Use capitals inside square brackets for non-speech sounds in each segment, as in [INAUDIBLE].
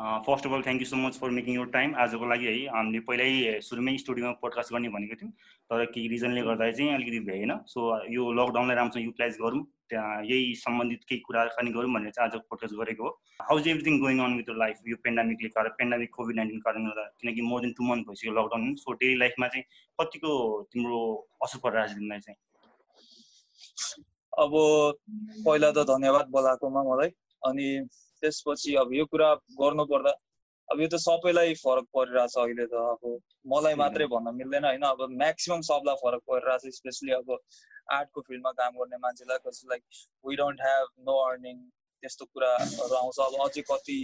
First of all thank you so much for making your time आजको लागि है हामीले पहिल्यै सुरुमै स्टुडियोमा पोडकास्ट गर्ने भनेको थियौँ। तर केही रिजनले गर्दा चाहिँ अलिकति भएन सो यो लकडाउनलाई राम्रोसँग युटिलाइज गरौँ। त्यहाँ यही सम्बन्धित केही कुराकानी गरौँ भनेर चाहिँ आजको पोडकास्ट गरेको हो। How is everything going on with life यो पेन्डामिकले कारण पेन्डामिक कोभिड नाइन्टिन कारणले गर्दा किनकि मोर देन टू मन्थ भइसक्यो लकडाउन सो डेली लाइफमा चाहिँ कतिको तिम्रो असर परिरहेको छ तिमीलाई चाहिँ? अब पहिला त धन्यवाद बोलाएकोमा मलाई। अनि त्यसपछि अब यो कुरा गर्नुपर्दा अब यो त सबैलाई फरक परिरहेछ अहिले त अब मलाई मात्रै भन्न मिल्दैन होइन। अब म्याक्सिमम् सबलाई फरक परिरहेछ स्पेसली अब आर्टको फिल्डमा काम गर्ने मान्छेलाई कसै like we don't have no earning त्यस्तो कुराहरू आउँछ। अब अझै कति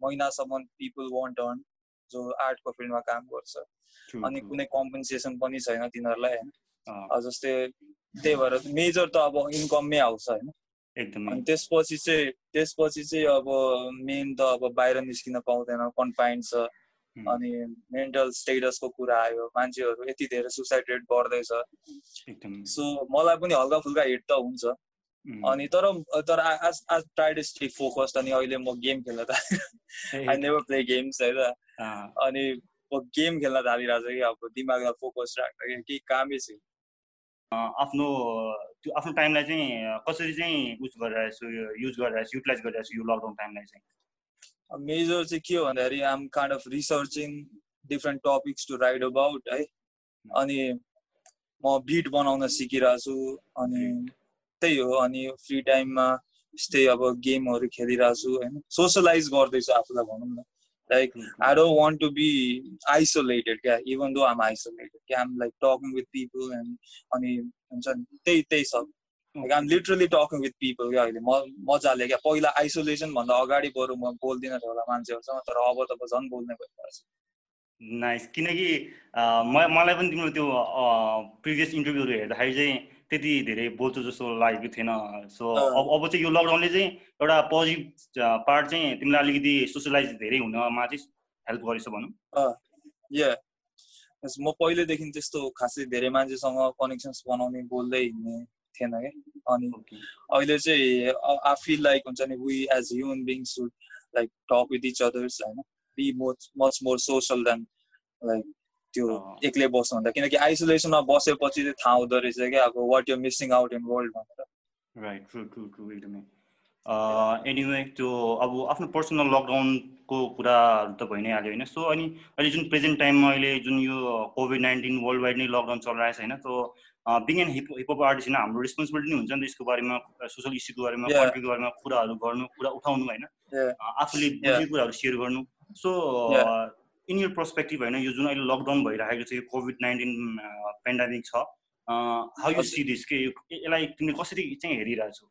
महिनासम्म पिपल वन्ट अर्न जो आर्टको फिल्डमा काम गर्छ। अनि कुनै कम्पन्सेसन पनि छैन तिनीहरूलाई। होइन जस्तै त्यही भएर मेजर त अब इन्कममै आउँछ होइन। एकदमै। त्यसपछि चाहिँ त्यसपछि चाहिँ अब मेन त अब बाहिर निस्किन पाउँदैन कन्फाइन्ड छ। अनि मेन्टल स्टेटसको कुरा आयो मान्छेहरू यति धेरै सुसाइड रेट बढ्दैछ सो मलाई पनि हल्का फुल्का हिट त हुन्छ। अनि तर तर आज आज ट्राई टु स्टे फोकस्ड अनि अहिले म गेम खेल्न [LAUGHS] त आई नेभर प्ले गेम्स होइन अनि म गेम खेल्न थालिरहेको छु कि अब दिमागलाई फोकस राख्दा केही कामै छैन। आफ्नो त्यो आफ्नो टाइमलाई चाहिँ कसरी चाहिँ उस गरिरहेको छु युज गरिरहेको छु युटिलाइज गरिरहेको छु यो लकडाउन टाइमलाई चाहिँ? मेजर चाहिँ के हो भन्दाखेरि आम kind of researching different topics to write about है। अनि म बिट बनाउन सिकिरहेको छु अनि त्यही हो अनि फ्री टाइममा यस्तै अब गेमहरू खेलिरहेको छु होइन। सोसलाइज गर्दैछु आफूलाई भनौँ न। Like mm-hmm. I don't want to be isolated, yeah, even though I'm isolated. Yeah, I'm like talking with people and त्यही त्यही सब like um literally talking with people क्या अहिले म मजाले क्या? पहिला आइसोलेसन भन्दा अगाडि बरु म बोल्दिनँ थियो होला मान्छेहरूसँग तर अब त झन् बोल्ने भइरहेको नाइस किनकि मलाई पनि तिम्रो त्यो प्रिभियस इन्टरभ्यूहरू हेर्दाखेरि चाहिँ त्यति धेरै बोल्छु जस्तो लागेको थिएन। सो अब अब चाहिँ यो लकडाउनले चाहिँ एउटा पोजिटिभ पार्ट चाहिँ तिमीलाई अलिकति सोसलाइज धेरै हुनमा चाहिँ हेल्प गरेछ भनौँ। या म पहिल्यैदेखि त्यस्तो खासै धेरै मान्छेसँग कनेक्सन्स बनाउने बोल्दै हिँड्ने थिएन क्या अनि अहिले चाहिँ आई फिल लाइक हुन्छ नि we as human beings should like talk with each others होइन? Be much much more social than like त्यो एक्लै बस्नुभन्दा किनकि आइसोलेसनमा बसेपछि चाहिँ थाहा हुँदो रहेछ क्या अब what you missing out in world भनेर। राइट ट्रु ट्रु ट्रु एकदमै। एनिवे त्यो अब आफ्नो पर्सनल लकडाउनको कुराहरू त भइ नै हाल्यो होइन। सो अनि अहिले जुन प्रेजेन्ट टाइममा अहिले जुन यो कोभिड नाइन्टिन वर्ल्ड वाइड नै लकडाउन चलिरहेको छ होइन so being and hip hip hop artist होइन हाम्रो रेस्पोन्सिबिलिटी हुन्छ नि त यसको बारेमा सोसल इस्युको बारेमा कन्ट्रीको बारेमा कुराहरू गर्नु कुरा उठाउनु होइन। आफूले कुराहरू सेयर गर्नु। सो इन यर पर्सपेक्टिभ होइन यो जुन अहिले लकडाउन भइरहेको छ यो कोभिड नाइन्टिन पेन्डामिक छ हाउ यु सी दिस के यसलाई तिमीले कसरी चाहिँ हेरिरहेछौ?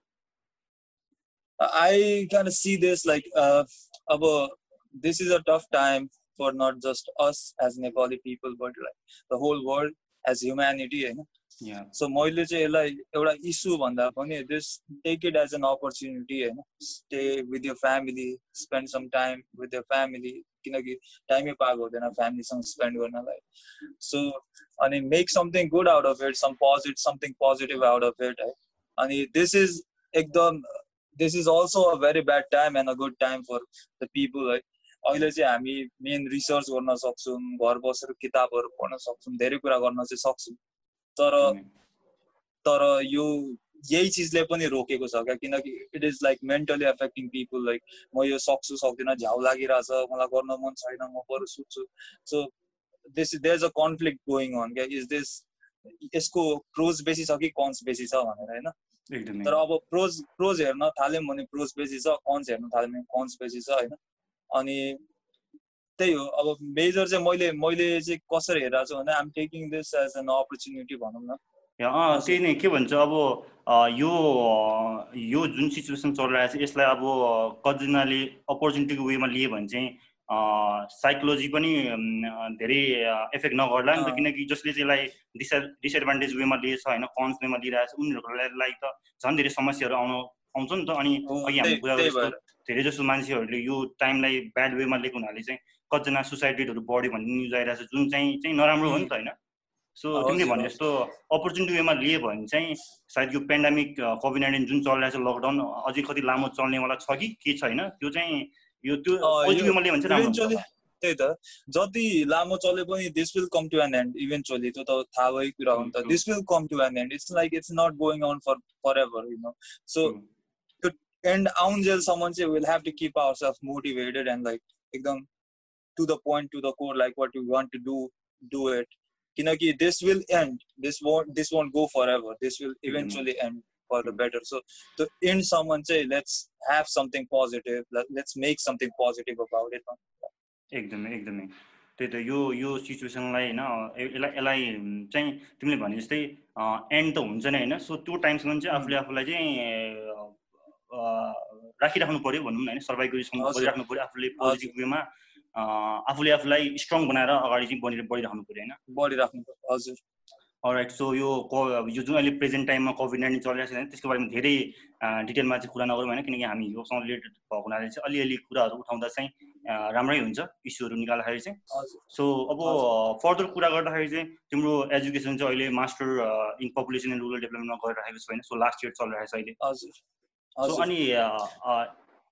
I can see this like अब this is a tough time for not just us as Nepali people but like the whole world as humanity होइन? So मैले चाहिँ यसलाई एउटा इस्यु भन्दा पनि this take it as an opportunity होइन? Stay with your family spend some time with your family किनकि टाइमै पाएको हुँदैन फ्यामिलीसँग स्पेन्ड गर्नलाई। सो अनि make something good out of it some positive something positive out of it है। अनि दिस इज एकदम this is also a very bad time and a good time for the people है। अहिले चाहिँ हामी main research गर्न सक्छौँ घर बसेर किताबहरू पढ्न सक्छौँ धेरै कुरा गर्न चाहिँ सक्छौँ। तर तर यो यही चिजले पनि रोकेको छ क्या? किनकि it is like mentally affecting people like म यो सक्छु सक्दिनँ झ्याउ लागिरहेछ मलाई गर्न मन छैन म बरु सुत्छु। So this there is a conflict going on क्या? इज दिस यसको प्रोज बेसी छ कि कन्स बेसी छ भनेर होइन? तर अब प्रोज प्रोज हेर्न थाल्यौँ भने प्रोज बेसी छ कन्स हेर्न थाल्यौँ भने कन्स बेसी छ होइन? अनि त्यही हो अब मेजर चाहिँ मैले मैले चाहिँ कसरी हेरेको छु भने I'm taking this as an opportunity भनौँ न। त्यही नै के भन्छ अब यो यो जुन सिचुएसन चलिरहेको छ यसलाई अब कतिजनाले अपर्च्युनिटीको वेमा लिए भने चाहिँ साइकोलोजी पनि धेरै इफेक्ट नगर्ला नि त किनकि जसले चाहिँ यसलाई डिसए डिसएडभान्टेज वेमा लिएछ होइन कन्स वेमा लिइरहेको छ उनीहरूको त झन् धेरै समस्याहरू आउनु आउँछ नि त। अनि अघि हाम्रो कुरा जस्तो धेरै जसो मान्छेहरूले यो टाइमलाई ब्याड वेमा लिएको हुनाले चाहिँ कतिजना सुसाइड रेटहरू बढ्यो भन्ने न्युज आइरहेको छ जुन चाहिँ चाहिँ नराम्रो हो नि त होइन? सो तिमीले भने जस्तो अपर्च्युनिटी वेमा लिए भने चाहिँ सायद यो पेन्डामिक कोभिड नाइन्टिन जुन चलिरहेको छ लकडाउन अझै कति लामो चल्नेवाला छ कि के छैन त्यो चाहिँ यो त्यो पोजिटिभ लियो भने चाहिँ त्यही त जति लामो चले पनि this will come to an end eventually त्यो त थाहा भएको कुरा हो नि त। This will come to an end it's like it's not going on for forever you know so त्यो एन्ड आउन्जेलसम्म चाहिँ will have to keep our self motivated and like एकदम to the point to the core like what you want to do do it किनकि this will end this won't this won't go forever this will eventually end for the better so त्यो एन्डसम्म चाहिँ let's have something positive let's make something positive about it एकदमै एकदमै। त्यही त यो यो सिचुएसनलाई होइन यसलाई यसलाई चाहिँ तिमीले भने जस्तै एन्ड त हुन्छ नै होइन। सो त्यो टाइमसम्म चाहिँ आफूले आफूलाई चाहिँ राखिराख्नु पऱ्यो भनौँ न होइन। सर्भाइभ गरिसम्म गरिराख्नु पऱ्यो आफूले पोजिटिभ वेमा आफूले आफूलाई स्ट्रङ बनाएर अगाडि चाहिँ बढी बढिराख्नु पऱ्यो होइन? बढिराख्नु पऱ्यो हजुर। राइट सो यो यो जुन अहिले प्रेजेन्ट टाइममा कोभिड नाइन्टिन चलिरहेको छ त्यसको बारेमा धेरै डिटेलमा चाहिँ कुरा नगरौँ होइन? किनकि हामी योसँग रिलेटेड भएको हुनाले चाहिँ अलिअलि कुराहरू उठाउँदा चाहिँ राम्रै हुन्छ इस्युहरू निकाल्दाखेरि चाहिँ। सो अब फर्दर कुरा गर्दाखेरि चाहिँ तिम्रो एजुकेसन चाहिँ अहिले master in population and rural डेभलपमेन्टमा गरिरहेको छ होइन? सो लास्ट इयर चलिरहेको छ अहिले। सो अनि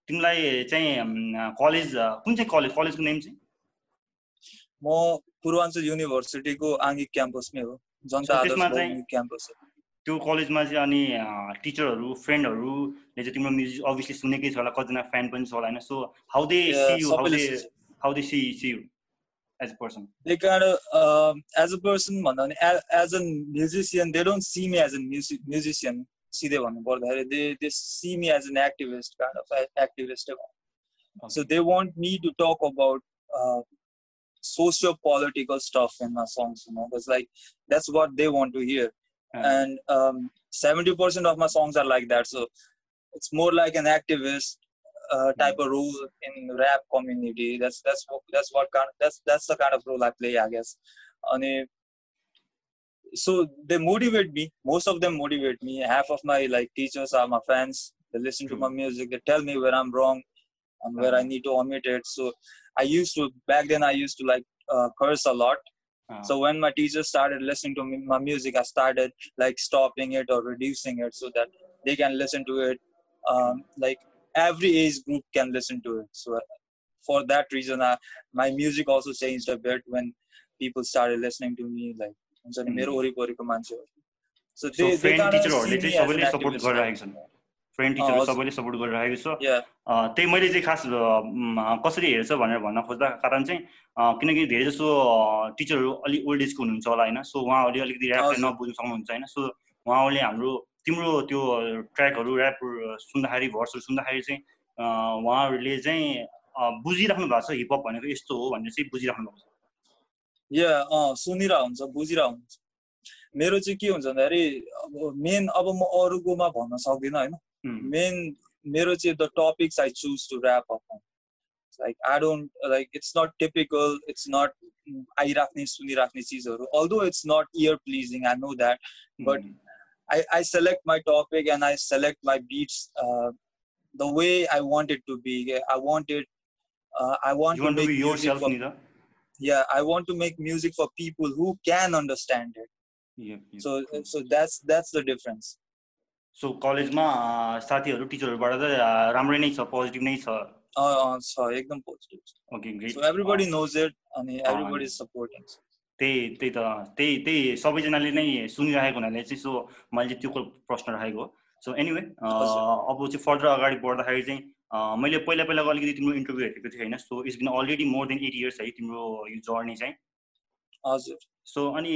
तिमीलाई चाहिँ कलेज कुन चाहिँ कलेज कलेजको नेम चाहिँ? म पूर्वाञ्चल युनिभर्सिटीको आङ्गिक क्याम्पसमै हो चाहिँ क्याम्पस त्यो कलेजमा चाहिँ अनि टिचरहरू फ्रेन्डहरूले चाहिँ तिम्रो म्युजिक अभियसली सुनेकै छ होला कतिजना फ्यान पनि छ होला होइन? So how they see you how they how they see see you as a person they kind as a person भन्दा पनि as a musician they don't see me as a music musician सिधै भन्नु पर्दाखेरि they they see me as an activist kind of activist so they want me to talk about socio-political stuff in my songs you know it's like that's what they want to hear and um, 70% of my songs are like that so it's more like an activist uh, type of role in rap community that's that's what that's what kind of, that's that's the kind of role i play i guess and so they motivate me most of them motivate me half of my like teachers are my fans they listen to my music they tell me where i'm wrong and where i need to omit it so I used to back then. I used to like uh, curse a lot. Uh-huh. So when my teachers started listening to me, my music, I started like stopping it or reducing it so that they can listen to it. Um, like every age group can listen to it. So for that reason, I, my music also changed a bit when people started listening to me. Like they, so they kind of see me as an friend टिचरहरू सबैले support गरिरहेको छ। त्यही मैले चाहिँ खास कसरी हेर्छ भनेर भन्न खोज्दा कारण चाहिँ किनकि धेरै जसो टिचरहरू अलिक ओल्ड एजको हुनुहुन्छ होला होइन। सो उहाँहरूले अलिकति ऱ्यापलाई नबुझ्नु सक्नुहुन्छ होइन। सो उहाँहरूले हाम्रो तिम्रो त्यो ट्र्याकहरू ऱ्याप सुन्दाखेरि भर्सहरू सुन्दाखेरि चाहिँ उहाँहरूले चाहिँ बुझिराख्नु भएको छ हिपहप भनेको यस्तो हो भनेर चाहिँ बुझिराख्नु भएको छ। या सुनिरह हुन्छ बुझिरह हुन्छ मेरो चाहिँ के हुन्छ भन्दाखेरि अब मेन अब म अरूकोमा भन्न सक्दिनँ होइन मेन मेरो चाहिँ the topics I choose to rap up like I don't like it's not typical it's not आइराख्ने सुनिराख्ने चिजहरू although it's not ear pleasing I know that but I, I select my topic and I select my beats uh, the way I want it to be. I want it. Uh, I want you to want make to be yourself, for, Nida? Yeah, I want to make music for people who can understand it. Yep, yep. So, so that's that's the difference. So कलेजमा साथीहरू टिचरहरूबाट त राम्रै नै छ positive नै छ छ एकदम positive okay great so everybody knows it अनि एभ्रीबडी इज सपोर्टिङ त्यही त्यही त त्यही त्यही सबैजनाले नै सुनिरहेको हुनाले चाहिँ सो मैले चाहिँ त्यो प्रश्न राखेको सो एनिवे अब चाहिँ फर्दर अगाडि बढ्दाखेरि चाहिँ मैले पहिला पहिलाको अलिकति तिम्रो इन्टरभ्यू हेरेको थिएँ होइन? So it's been already more than eight years है तिम्रो यो जर्नी चाहिँ। हजुर। सो अनि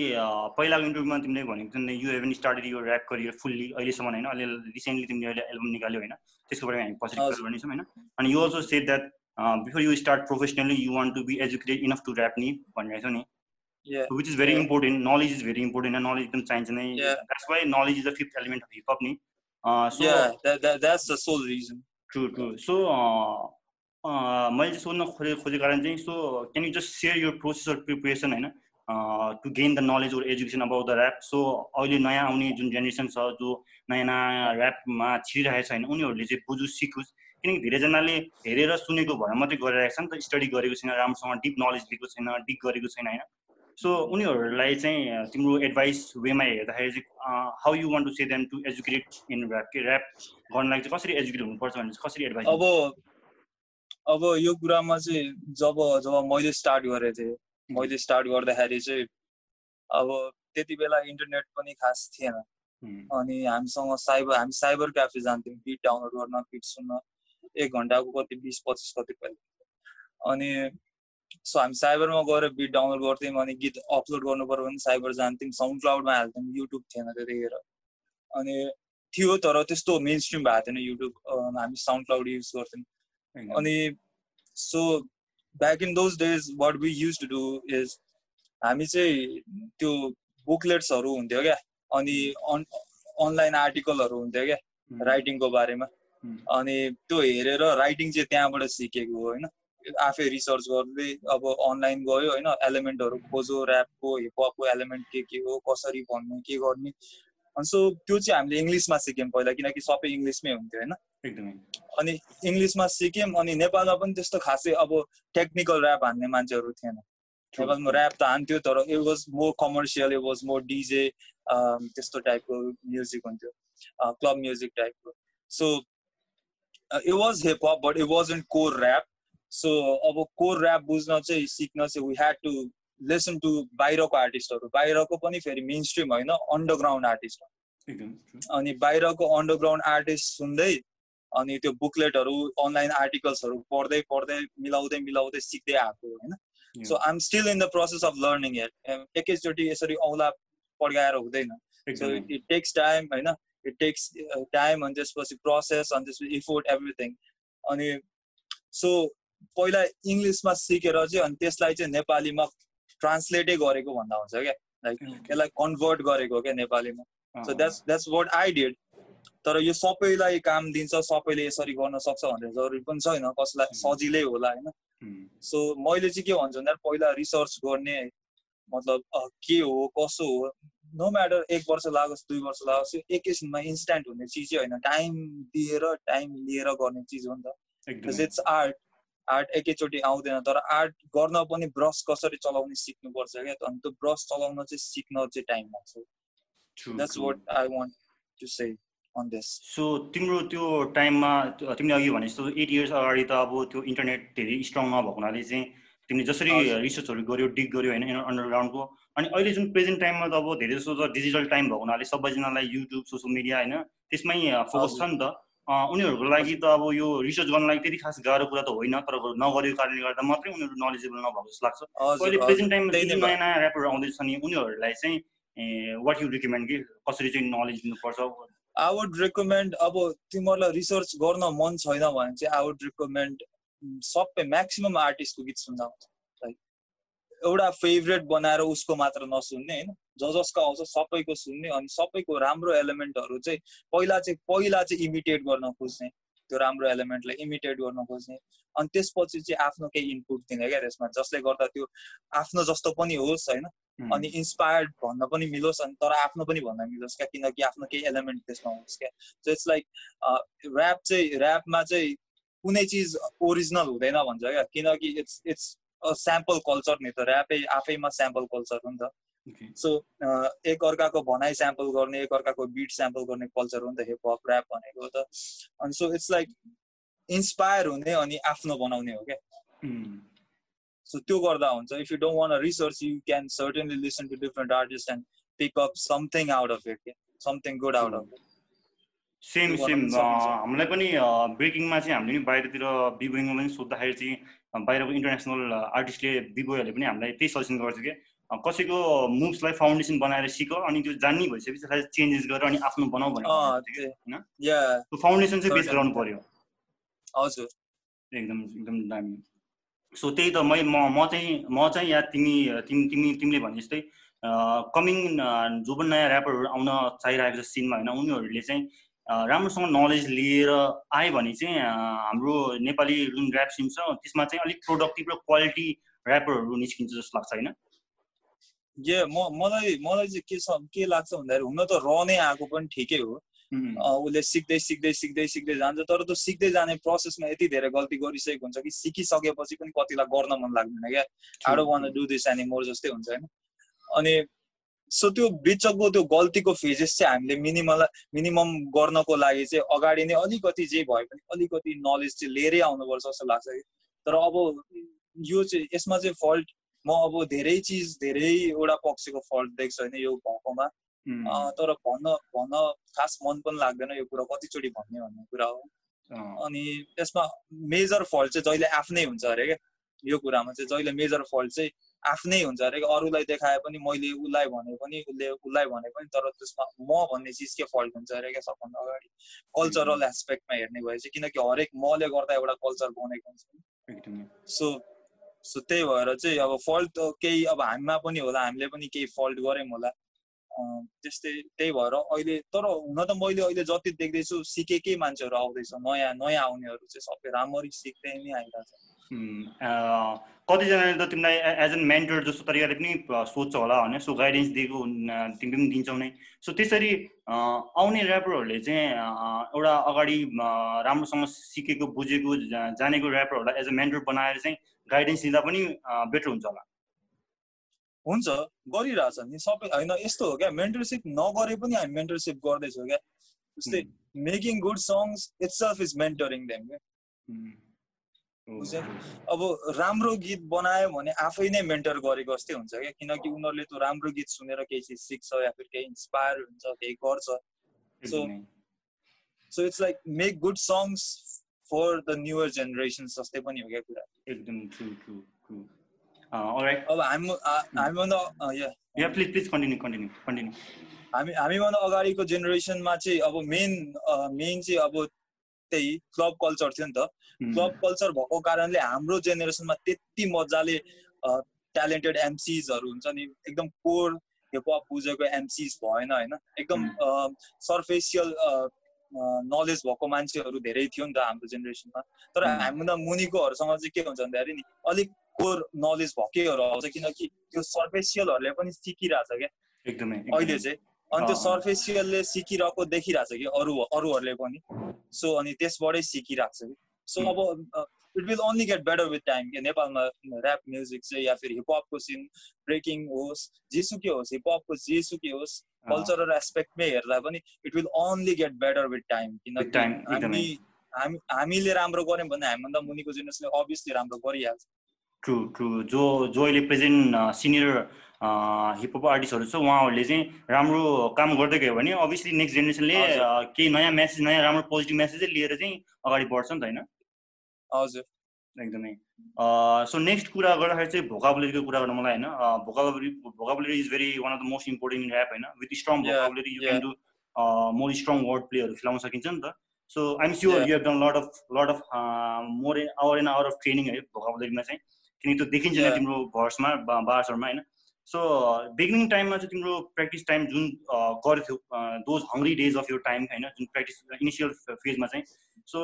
पहिलाको इन्टरभ्यूमा तिमीले भनेको थियौ यु हेभन स्टार्टेड यो ऱ्याप करियर फुल्ली अहिलेसम्म होइन? अहिले रिसेन्टली तिमीले अहिले एल्बम निकाल्यो होइन? त्यसको बारेमा हामी पछि कुरा गर्नेछौँ होइन? अनि you also set that before you start professionally you want to be educated enough to rap नि भनिरहेको छौ नि। Which is very important knowledge is very important knowledge एकदम चाहिन्छ नै। That's why knowledge is the fifth element of hip hop नि। True true so मैले सोध्न खोजे खोजेको कारण चाहिँ so can you just share your process of preparation होइन to gain the knowledge or education about the rap so अहिले नयाँ आउने जुन जेनेरेसन छ जो नयाँ नयाँ ऱ्यापमा छिरिरहेको छ होइन उनीहरूले चाहिँ बुझोस् सिकोस् किनकि धेरैजनाले हेरेर सुनेको भएर मात्रै गरिरहेको छ नि त स्टडी गरेको छैन राम्रोसँग डिप नलेज लिएको छैन डिप गरेको छैन होइन सो उनीहरूलाई चाहिँ तिम्रो एडभाइस वेमा हेर्दाखेरि चाहिँ how you want to say them to educate in rap के ऱ्याप गर्नलाई चाहिँ कसरी एजुकेट हुनुपर्छ भने कसरी एडभाइस अब अब यो कुरामा चाहिँ जब जब मैले स्टार्ट गरेको थिएँ मैले स्टार्ट गर्दाखेरि चाहिँ अब त्यति बेला इन्टरनेट पनि खास थिएन। अनि हामीसँग साइबर हामी साइबर क्याफे जान्थ्यौँ बिट डाउनलोड गर्न बिट सुन्न एक घन्टाको कति बिस पच्चिस कति पहिले अनि सो हामी साइबरमा गएर बिट डाउनलोड गर्थ्यौँ अनि गीत अपलोड गर्नु पऱ्यो भने साइबर जान्थ्यौँ साउन्ड क्लाउडमा हाल्थ्यौँ युट्युब थिएन त्यतिखेर अनि थियो तर त्यस्तो मेन स्ट्रिम भएको थिएन युट्युब हामी साउन्ड क्लाउड युज गर्थ्यौँ अनि so back in those days what we use to do is हामी चाहिँ त्यो बुकलेट्सहरू हुन्थ्यो क्या अनि अन अनलाइन आर्टिकलहरू हुन्थ्यो क्या राइटिङको बारेमा। अनि त्यो हेरेर राइटिङ चाहिँ त्यहाँबाट सिकेको हो होइन? आफै रिसर्च गर्दै अब अनलाइन गयो होइन एलिमेन्टहरू खोजो ऱ्यापको हिपहपको एलिमेन्ट के के हो कसरी भन्ने के गर्ने। अनि सो त्यो चाहिँ हामीले इङ्ग्लिसमा सिक्यौँ पहिला किनकि सबै इङ्ग्लिसमै हुन्थ्यो होइन? एकदमै। अनि इङ्ग्लिसमा सिक्यौँ अनि नेपालमा पनि त्यस्तो खासै अब टेक्निकल ऱ्याप हान्ने मान्छेहरू थिएन। नेपालमा ऱ्याप त हान्थ्यो तर it was more commercial it was more DJ त्यस्तो टाइपको म्युजिक हुन्थ्यो क्लब म्युजिक टाइपको so it was hip hop but it was in core rap so अब कोर ऱ्याप बुझ्न चाहिँ सिक्न चाहिँ we had to listen to बाहिरको आर्टिस्टहरू बाहिरको पनि फेरि मेन स्ट्रिम होइन अन्डरग्राउन्ड आर्टिस्ट अनि बाहिरको अन्डरग्राउन्ड आर्टिस्ट सुन्दै अनि त्यो बुकलेटहरू अनलाइन आर्टिकल्सहरू पढ्दै पढ्दै मिलाउँदै मिलाउँदै सिक्दै आएको होइन? So I am still in the process of learning एकैचोटि यसरी औला पड्काएर हुँदैन। सो इट टेक्स टाइम होइन? इट टेक्स टाइम अनि त्यसपछि प्रोसेस अनि त्यसपछि इफोर्ट एभ्रिथिङ अनि सो पहिला इङ्ग्लिसमा सिकेर चाहिँ अनि त्यसलाई चाहिँ नेपालीमा ट्रान्सलेटै गरेको भन्दा हुन्छ क्या। लाइक यसलाई कन्भर्ट गरेको क्या नेपालीमा। So that's that's what I did तर यो सबैलाई काम दिन्छ सबैले यसरी गर्न सक्छ भनेर जरुरी पनि छैन कसैलाई सजिलै होला होइन। सो मैले चाहिँ के भन्छु भन्दा पहिला रिसर्च गर्ने मतलब के हो कसो हो नो म्याटर एक वर्ष लागोस् दुई वर्ष लागोस् एकैछिनमा इन्स्ट्यान्ट हुने चिज चाहिँ होइन। टाइम दिएर टाइम लिएर गर्ने चिज हो नि त। इट्स आर्ट आर्ट एकैचोटि आउँदैन तर आर्ट गर्न पनि ब्रस कसरी चलाउने सिक्नुपर्छ क्या? अनि त्यो ब्रस चलाउन चाहिँ सिक्न चाहिँ टाइम लाग्छ। That's what I want to say on this so तिम्रो त्यो टाइममा तिमीले अघि भने जस्तो एट इयर्स अगाडि त अब त्यो इन्टरनेट धेरै स्ट्रङ नभएको हुनाले चाहिँ तिमीले जसरी रिसर्चहरू गर्यो डिग गर्यो होइन अन्डरग्राउन्डको अनि अहिले जुन प्रेजेन्ट टाइममा त अब धेरै जस्तो त डिजिटल टाइम भएको हुनाले सबैजनालाई युट्युब सोसियल मिडिया होइन त्यसमै फोकस छ नि त। उनीहरूको लागि त अब यो रिसर्च गर्नलाई त्यति खास गाह्रो कुरा त होइन तर नगरेको कारणले गर्दा मात्रै उनीहरू नलेजेबल नभएको जस्तो लाग्छ। अहिले प्रेजेन्ट टाइममा नयाँ नयाँ ऱ्यापहरू आउँदैछ नि उनीहरूलाई चाहिँ वाट यु रिकमेन्ड कि? कसरी चाहिँ नलेज दिनुपर्छ? आई वुड रिकमेन्ड अब तिमीहरूलाई रिसर्च गर्न मन छैन भने चाहिँ आई वुड रिकमेन्ड सबै म्याक्सिमम् आर्टिस्टको गीत सुन्दा हुन्छ। एउटा फेभरेट बनाएर उसको मात्र नसुन्ने होइन? ज जसको आउँछ सबैको सुन्ने अनि सबैको राम्रो एलिमेन्टहरू चाहिँ पहिला चाहिँ पहिला चाहिँ इमिटेट गर्न खोज्ने। त्यो राम्रो एलिमेन्टलाई इमिटेट गर्न खोज्ने। अनि त्यसपछि चाहिँ आफ्नो केही इनपुट दिने क्या त्यसमा जसले गर्दा त्यो आफ्नो जस्तो पनि होस् होइन? अनि इन्सपायर्ड भन्न पनि मिलोस् अनि तर आफ्नो पनि भन्न मिलोस् क्या किनकि आफ्नो केही एलिमेन्ट त्यसमा होस् क्या। सो इट्स लाइक ऱ्याप चाहिँ ऱ्यापमा चाहिँ कुनै चिज ओरिजिनल हुँदैन भन्छ क्या किनकि इट्स इट्स स्याम्पल कल्चर नि त ऱ्यापै आफैमा स्याम्पल कल्चर हो नि त। सो एक अर्काको भनाइ स्याम्पल गर्ने एक अर्काको बिट स्याम्पल गर्ने कल्चर हो नि त हिप हप ऱ्याप भनेको त। अनि सो इट्स लाइक इन्सपायर हुने अनि आफ्नो बनाउने हो क्या। सो त्यो गर्दा हुन्छ। If you don't want research you can certainly listen to different artist and pick up something out of it something good out of it same same हामीलाई पनि ब्रेकिङमा चाहिँ हामीले पनि बाहिरतिर बिबोइङमा पनि सोद्धाखेरि चाहिँ बाहिरको इन्टरनेसनल आर्टिस्टले बिबोयहरूले पनि हामीलाई त्यही सजेसन गर्छ कि कसैको मुभ्सलाई फाउन्डेसन बनाएर सिक अनि त्यो जान्ने भइसकेपछि त्यसलाई चेन्जेस गरेर अनि आफ्नो बनाऊ भने होइन? फाउन्डेसन चाहिँ बेस गराउनु पर्यो। हजुर। एकदम एकदम दामी। सो त्यही त मै म चाहिँ म चाहिँ या तिमी तिमी तिमी तिमीले भने जस्तै कमिङ जो पनि नयाँ ऱ्यापरहरू आउन चाहिरहेको छ सिनमा होइन उनीहरूले चाहिँ राम्रोसँग नलेज लिएर आयो भने चाहिँ हाम्रो नेपाली जुन ऱ्याप सिन छ त्यसमा चाहिँ अलिक प्रोडक्टिभ र क्वालिटी ऱ्यापरहरू निस्किन्छ जस्तो लाग्छ होइन? जे म मलाई मलाई चाहिँ के छ के लाग्छ भन्दाखेरि हुन त र नै आएको पनि ठिकै हो। उसले सिक्दै सिक्दै सिक्दै सिक्दै जान्छ तर त्यो सिक्दै जाने प्रोसेसमा यति धेरै गल्ती गरिसकेको हुन्छ कि सिकिसकेपछि पनि कतिलाई गर्न मन लाग्दैन क्या। आडो want do this anymore जस्तै हुन्छ होइन? अनि सो त्यो बिचको त्यो गल्तीको फेजेस चाहिँ हामीले मिनिमल मिनिमम गर्नको लागि चाहिँ अगाडि नै अलिकति जे भए पनि अलिकति नलेज चाहिँ लिएरै आउनुपर्छ जस्तो लाग्छ कि। तर अब यो चाहिँ यसमा चाहिँ फल्ट म अब धेरै चिज धेरैवटा पक्षको फल्ट देख्छु होइन यो भएकोमा। तर भन्न भन्न खास मन पनि लाग्दैन यो कुरा कतिचोटि भन्ने भन्ने कुरा हो। अनि यसमा मेजर फल्ट चाहिँ जहिले आफ्नै हुन्छ अरे क्या। यो कुरामा चाहिँ जहिले मेजर फल्ट चाहिँ आफ्नै हुन्छ। अरे अरूलाई देखाए पनि मैले उसलाई भने पनि उसले उसलाई भने पनि तर त्यसमा म भन्ने चिज के फल्ट हुन्छ अरे क्या सबभन्दा अगाडि? कल्चरल एस्पेक्टमा हेर्ने भए चाहिँ किनकि हरेक मले गर्दा एउटा कल्चर बनेको हुन्छ। सो सो त्यही भएर चाहिँ अब फल्ट केही अब हामीमा पनि होला हामीले पनि केही फल्ट गऱ्यौँ होला। त्यस्तै त्यही भएर अहिले तर हुन त मैले अहिले जति देख्दैछु सिकेकै मान्छेहरू आउँदैछ। नयाँ नयाँ आउनेहरू चाहिँ सबै राम्ररी सिक्दै नै आइरहेछ। कतिजनाले त तिमीलाई एज एन मेन्टर जस्तो तरिकाले पनि सोध्छ होला होइन सो गाइडेन्स दिएको तिमीले पनि दिन्छौ नै। सो त्यसरी आउने ऱ्यापरहरूले चाहिँ एउटा अगाडि राम्रोसँग सिकेको बुझेको जानेको ऱ्यापरहरूलाई एज अ मेन्टर बनाएर चाहिँ गाइडेन्स दिँदा पनि बेटर हुन्छ होला। हुन्छ गरिरहेछ नि सबै होइन यस्तो हो क्या मेन्टरसिप नगरे पनि हामी मेन्टरसिप गर्दैछौँ क्या। जस्तै making good songs itself is mentoring them क्या। अब राम्रो गीत बनायो भने आफै नै मेन्टर गरेको जस्तै हुन्छ क्या? किनकि उनीहरूले त्यो राम्रो गीत सुनेर केही चिज सिक्छ या फिर केही इन्सपायर हुन्छ केही गर्छ। So so it's like make good songs for the newer generation जस्तै पनि हो क्या कुरा? एकदम ट्रु ट्रु ट्रु अब हामी हामीभन्दा हामी हामीभन्दा अगाडिको जेनेरेसनमा चाहिँ अब मेन मेन चाहिँ अब त्यही क्लब कल्चर थियो नि त। क्लब कल्चर भएको कारणले हाम्रो जेनेरेसनमा त्यति मजाले ट्यालेन्टेड एमसिजहरू हुन्छ नि एकदम कोर हिपहप बुझेको एमसिज भएन होइन? एकदम सर्फेसियल नलेज भएको मान्छेहरू धेरै थियो नि त हाम्रो जेनेरेसनमा। तर हामीभन्दा मुनिकोहरूसँग चाहिँ के हुन्छ भन्दाखेरि नि अलिक कोर नलेज भएकैहरू आउँछ किनकि त्यो सर्फेसियलहरूले पनि सिकिरहेछ क्या। एकदमै अहिले चाहिँ अनि त्यो सर्फेसियलले सिकिरहेको देखिरहेको छ कि अरू अरूहरूले पनि। सो अनि त्यसबाटै सिकिरहेको छ कि। सो अब it will only get better with time कि नेपालमा ऱ्याप म्युजिक चाहिँ या फिर हिपहपको सिन ब्रेकिङ होस् जेसुकै होस् हिपहपको जेसुकै होस् कल्चरल एस्पेक्टमै हेर्दा पनि it will only get better with time किनकि हामी हामी हामीले राम्रो गऱ्यौँ भने हामीभन्दा मुनिको जेनेरेसनले अभियसली राम्रो गरिहाल्छ। ट्रु ट्रु जो जो अहिले प्रेजेन्ट सिनियर हिपहप आर्टिस्टहरू छ उहाँहरूले चाहिँ राम्रो काम गर्दै गयो भने अभियसली नेक्स्ट जेनेरेसनले केही नयाँ म्यासेज नयाँ राम्रो पोजिटिभ म्यासेजै लिएर चाहिँ अगाडि बढ्छ नि त होइन? हजुर। एकदमै। सो नेक्स्ट कुरा गर्दाखेरि चाहिँ भोकाबुलेरीको कुरा गर्नु मलाई होइन। Vocabulary vocabulary is very one of the most important in rap होइन। With strong vocabulary you can do more strong word प्लेहरू खेलाउन सकिन्छ नि त। So I'm sure you have done lot of lot of more hour an hour of training है भोकाबुलेरीमा चाहिँ। किनकि त्यो देखिन्छ तिम्रो भर्समा बार्सहरूमा होइन। सो बिगिनिङ टाइममा चाहिँ तिम्रो प्र्याक्टिस टाइम जुन गर्थ्यो those hungry days of your time होइन जुन प्र्याक्टिस इनिसियल फेजमा चाहिँ। सो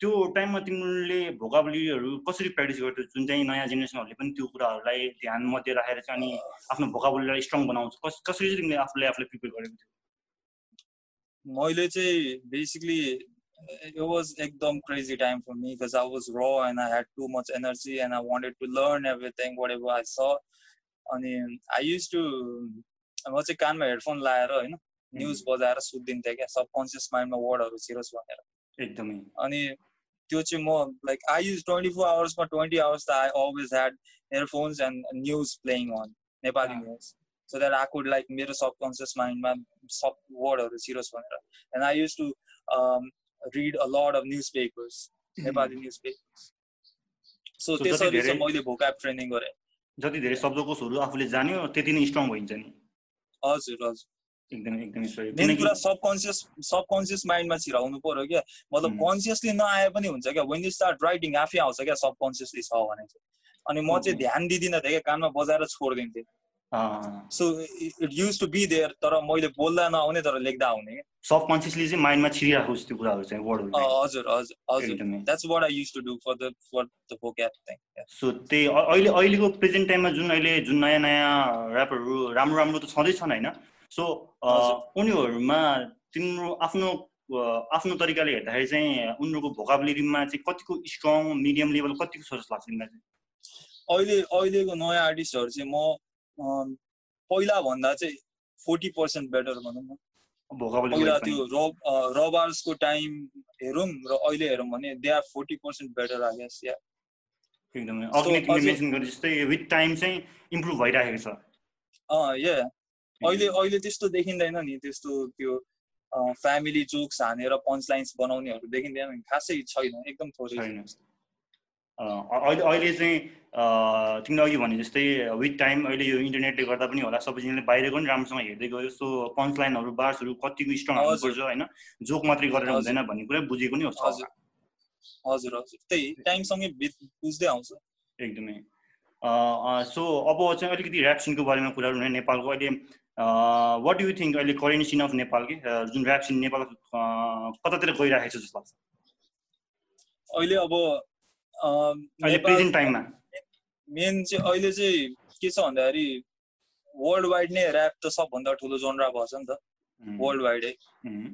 त्यो टाइममा तिमीले भोकाबुलीहरू कसरी प्र्याक्टिस गर्थ्यौ? जुन चाहिँ नयाँ जेनेरेसनहरूले पनि त्यो कुराहरूलाई ध्यान मध्ये राखेर चाहिँ अनि आफ्नो भोकाबुलीलाई स्ट्रङ बनाउँछ। कस कसरी चाहिँ तिमीले आफूले आफूलाई प्रिपेयर गरेको थियो? मैले चाहिँ basically it was ekdom crazy time for me because I was raw and I had too much energy and I wanted to learn everything, whatever I saw. अनि आई युज टु म चाहिँ कानमा headphone लाएर होइन news बजाएर सुत्दिन्थेँ क्या subconscious माइन्डमा वर्डहरू छिरोस् भनेर। एकदमै। अनि त्यो चाहिँ म like I use twenty four आवर्समा twenty hours त I always had earphones and news playing on Nepali news so that I could like मेरो सबकन्सियस माइन्डमा सब वर्डहरू छिरोस् भनेर। And I use to read a lot of newspapers Nepali newspapers so त्यसरी चाहिँ मैले भोकाप ट्रेनिङ गरेँ। जति धेरै शब्दकोशहरू आफूले जान्यो त्यति नै स्ट्रङ भइन्छ नि। हजुर हजुर। एकदमै एकदमै मेन कुरा सबकन्सियस सबकन्सियस माइन्डमा छिराउनु पर्यो क्या। मतलब कन्सियसली नआए पनि हुन्छ क्या। वेन यु स्टार्ट राइटिङ आफै आउँछ क्या सबकन्सियसली छ भने चाहिँ। अनि म चाहिँ ध्यान दिँदिनँ थिएँ क्या कानमा बजाएर छोडिदिन्थेँ। So it use to be there तर मैले बोल्दा नआउने तर लेख्दा आउने सब कन्सियसली चाहिँ माइन्डमा छिरिरहेको त्यो कुराहरू चाहिँ वर्डहरू हजुर हजुर हजुर. That's what I use to do for the for the vocab thing so त्यही अहिले अहिलेको प्रेजेन्ट टाइममा जुन अहिले जुन नयाँ नयाँ ऱ्यापरहरू राम्रो राम्रो त छँदैछन् होइन? सो उनीहरूमा तिम्रो आफ्नो आफ्नो तरिकाले हेर्दाखेरि चाहिँ उनीहरूको भोकाबुलेरीमा चाहिँ कतिको स्ट्रङ मिडियम लेभल कतिको छ जस्तो लाग्छ तिमीलाई चाहिँ? अहिले अहिलेको नयाँ आर्टिस्टहरू चाहिँ म पहिला भन्दा चाहिँ फोर्टी पर्सेन्ट बेटर भनौँ न। पहिला त्यो रब रबार्सको टाइम हेरौँ र अहिले हेरौँ भने they are forty percent better आगेस या एकदमै। अघि मेन्सन गरे जस्तै विथ टाइम चाहिँ इम्प्रुभ भइरहेको छ। या अहिले अहिले त्यस्तो देखिँदैन नि त्यस्तो त्यो फ्यामिली जोक्स हानेर पन्च लाइन्स बनाउनेहरू देखिँदैन खासै छैन एकदम थोरै छैन। अहिले अहिले चाहिँ तिमीले अघि भने जस्तै विथ टाइम अहिले यो इन्टरनेटले गर्दा पनि होला सबैजनाले बाहिरको पनि राम्रोसँग हेर्दै गयो। सो पन्च लाइनहरू बार्सहरू कतिको स्ट्रङ हाल्नुपर्छ होइन? जोक मात्रै गरेर हुँदैन भन्ने कुरा बुझेको नि हो हजुर। हजुर त्यही टाइमसँगै बुझ्दै आउँछ। एकदमै। सो अब चाहिँ अलिकति ऱ्याप सिनको बारेमा कुरा गर्ने नेपालको। अहिले वाट डु यु थिङ्क अहिले करेन्ट सिन अफ नेपाल कि? जुन ऱ्याप सिन नेपाल कतातिर गइरहेको छ जस्तो लाग्छ? अहिले अब प्रेजेन्ट टाइममा मेन चाहिँ अहिले चाहिँ के छ भन्दाखेरि वर्ल्ड वाइड नै ऱ्याप त सबभन्दा ठुलो जनरा भएछ नि त। वर्ल्ड वाइडै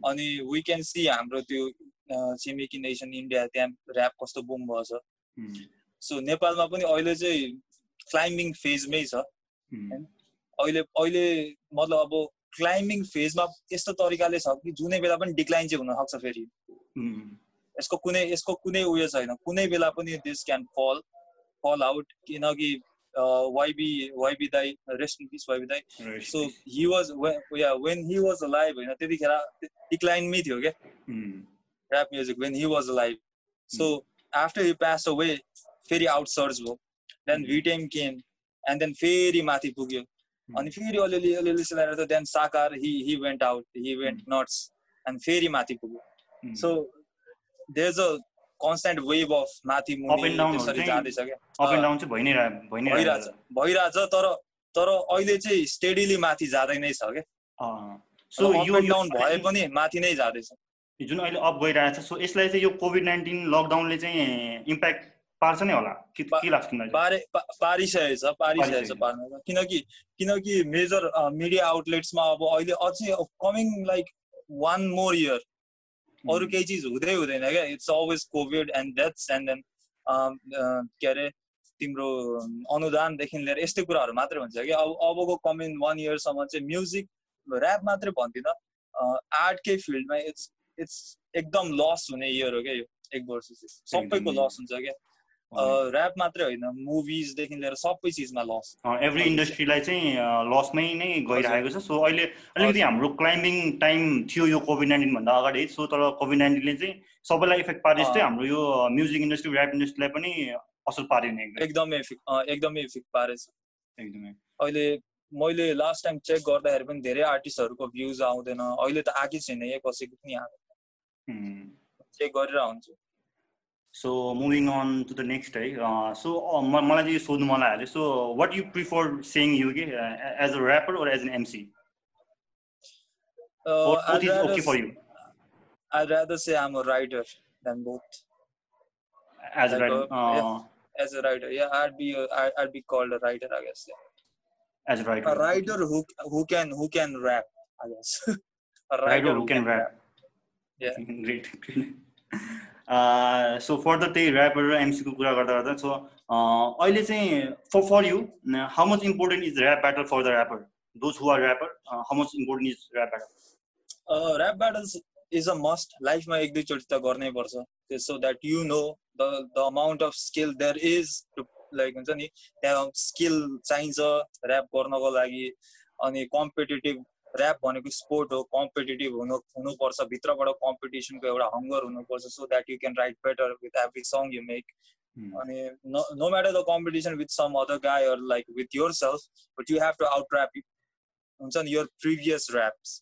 अनि वी क्यान सी हाम्रो त्यो छिमेकी नेसन इन्डिया त्यहाँ ऱ्याप कस्तो बुम भएछ। सो नेपालमा पनि अहिले चाहिँ क्लाइम्बिङ फेजमै छ। अहिले अहिले मतलब अब क्लाइम्बिङ फेजमा यस्तो तरिकाले छ कि जुनै बेला पनि डिक्लाइन चाहिँ हुनसक्छ फेरि। यसको कुनै यसको कुनै उयो छैन। कुनै बेला पनि this can fall फल आउट किनकि vibey vibey thy rest in piece vibey दाई so he was yeah when he was alive होइन त्यतिखेर डिक्लाइनमै थियो क्या rap music when he was alive so after he pass away फेरि आउट सर्च भयो then Vten came and then फेरि माथि पुग्यो अनि फेरि अलिअलि अलिअलि सिलाएर त then Sacar he he went out he went nuts and फेरि माथि पुग्यो so there a constant wave of माथि मुनि त्यसरी जाँदैछ क्या भइरहेछ। भइरहेछ तर तर अहिले चाहिँ स्टेडिली माथि जाँदै नै छ क्या। सो यो डाउन भए पनि माथि नै जाँदैछ। जुन अहिले अप गइरहेछ सो यसलाई चाहिँ यो कोभिड नाइन्टिन लकडाउनले चाहिँ इम्प्याक्ट पार्छ नै होला? के लाग्छ पारे पारिसकेको छ पारिसकेको छ पार्न। किनकि किनकि मेजर मिडिया आउटलेट्समा अब अहिले अझै coming like one more year अरू केही चिज हुँदै हुँदैन क्या it's always covid and deaths and then के अरे तिम्रो अनुदानदेखि लिएर यस्तै कुराहरू मात्रै हुन्छ कि। अब अबको कमिङ वान इयरसम्म चाहिँ म्युजिक ऱ्याप मात्रै भन्दिनँ। आर्टकै फिल्डमा इट्स इट्स एकदम लस हुने इयर हो क्या यो एक वर्ष चाहिँ। सबैको लस हुन्छ क्या। ऱ्याप मात्रै होइन मुभिजदेखि लिएर सबै चिजमा लस एभ्री इन्डस्ट्रीलाई चाहिँ लसमै नै गइरहेको छ। सो अहिले अलिकति हाम्रो क्लाइम्बिङ टाइम थियो यो कोभिड नाइन्टिनभन्दा अगाडि। सो तर कोभिड नाइन्टिनले चाहिँ सबैलाई इफेक्ट पारे जस्तै हाम्रो यो म्युजिक इन्डस्ट्री ऱ्याप इन्डस्ट्रीलाई पनि असर पार्यो नि एकदमै। इफेक्ट एकदमै इफेक्ट पारेछ। एकदमै। अहिले मैले लास्ट टाइम चेक गर्दाखेरि पनि धेरै आर्टिस्टहरूको भ्युज आउँदैन। अहिले त आएकै छैन कसैको पनि आएको चेक गरेर हुन्छ So moving on to the next है सो मलाई चाहिँ यो सोध्नु मन लाग्यो so what you prefer saying you के as a rapper or as an MC what is okay for you? I'd rather say I'm a writer than both. As a writer, uh, yeah, as a writer, yeah, I'd be a, I'd be called a writer, I guess. Yeah. As a writer, a writer who who can who can rap, I guess. [LAUGHS] a writer, writer who, who can, can rap. rap. Yeah. [LAUGHS] Great. So further त्यही rapper र एमसीको कुरा गर्दा गर्दा so अहिले चाहिँ for for you how much important is rap battle for the rapper those who are rapper how much important is rap battle rap battles is a must लाइफमा एक दुईचोटि त गर्नै पर्छ। So that you know the the amount of skill there is like हुन्छ नि त्यहाँ skill चाहिन्छ ऱ्याप गर्नको लागि। अनि कम्पिटेटिभ ऱ्याप भनेको स्पोर्ट हो कम्पिटेटिभ हुनु हुनुपर्छ भित्रबाट कम्पिटिसनको एउटा हङ्गर हुनुपर्छ so that you can write better with every song you make अनि no matter the competition with some other guy or like with yourself but you have to out rap हुन्छ नि your previous raps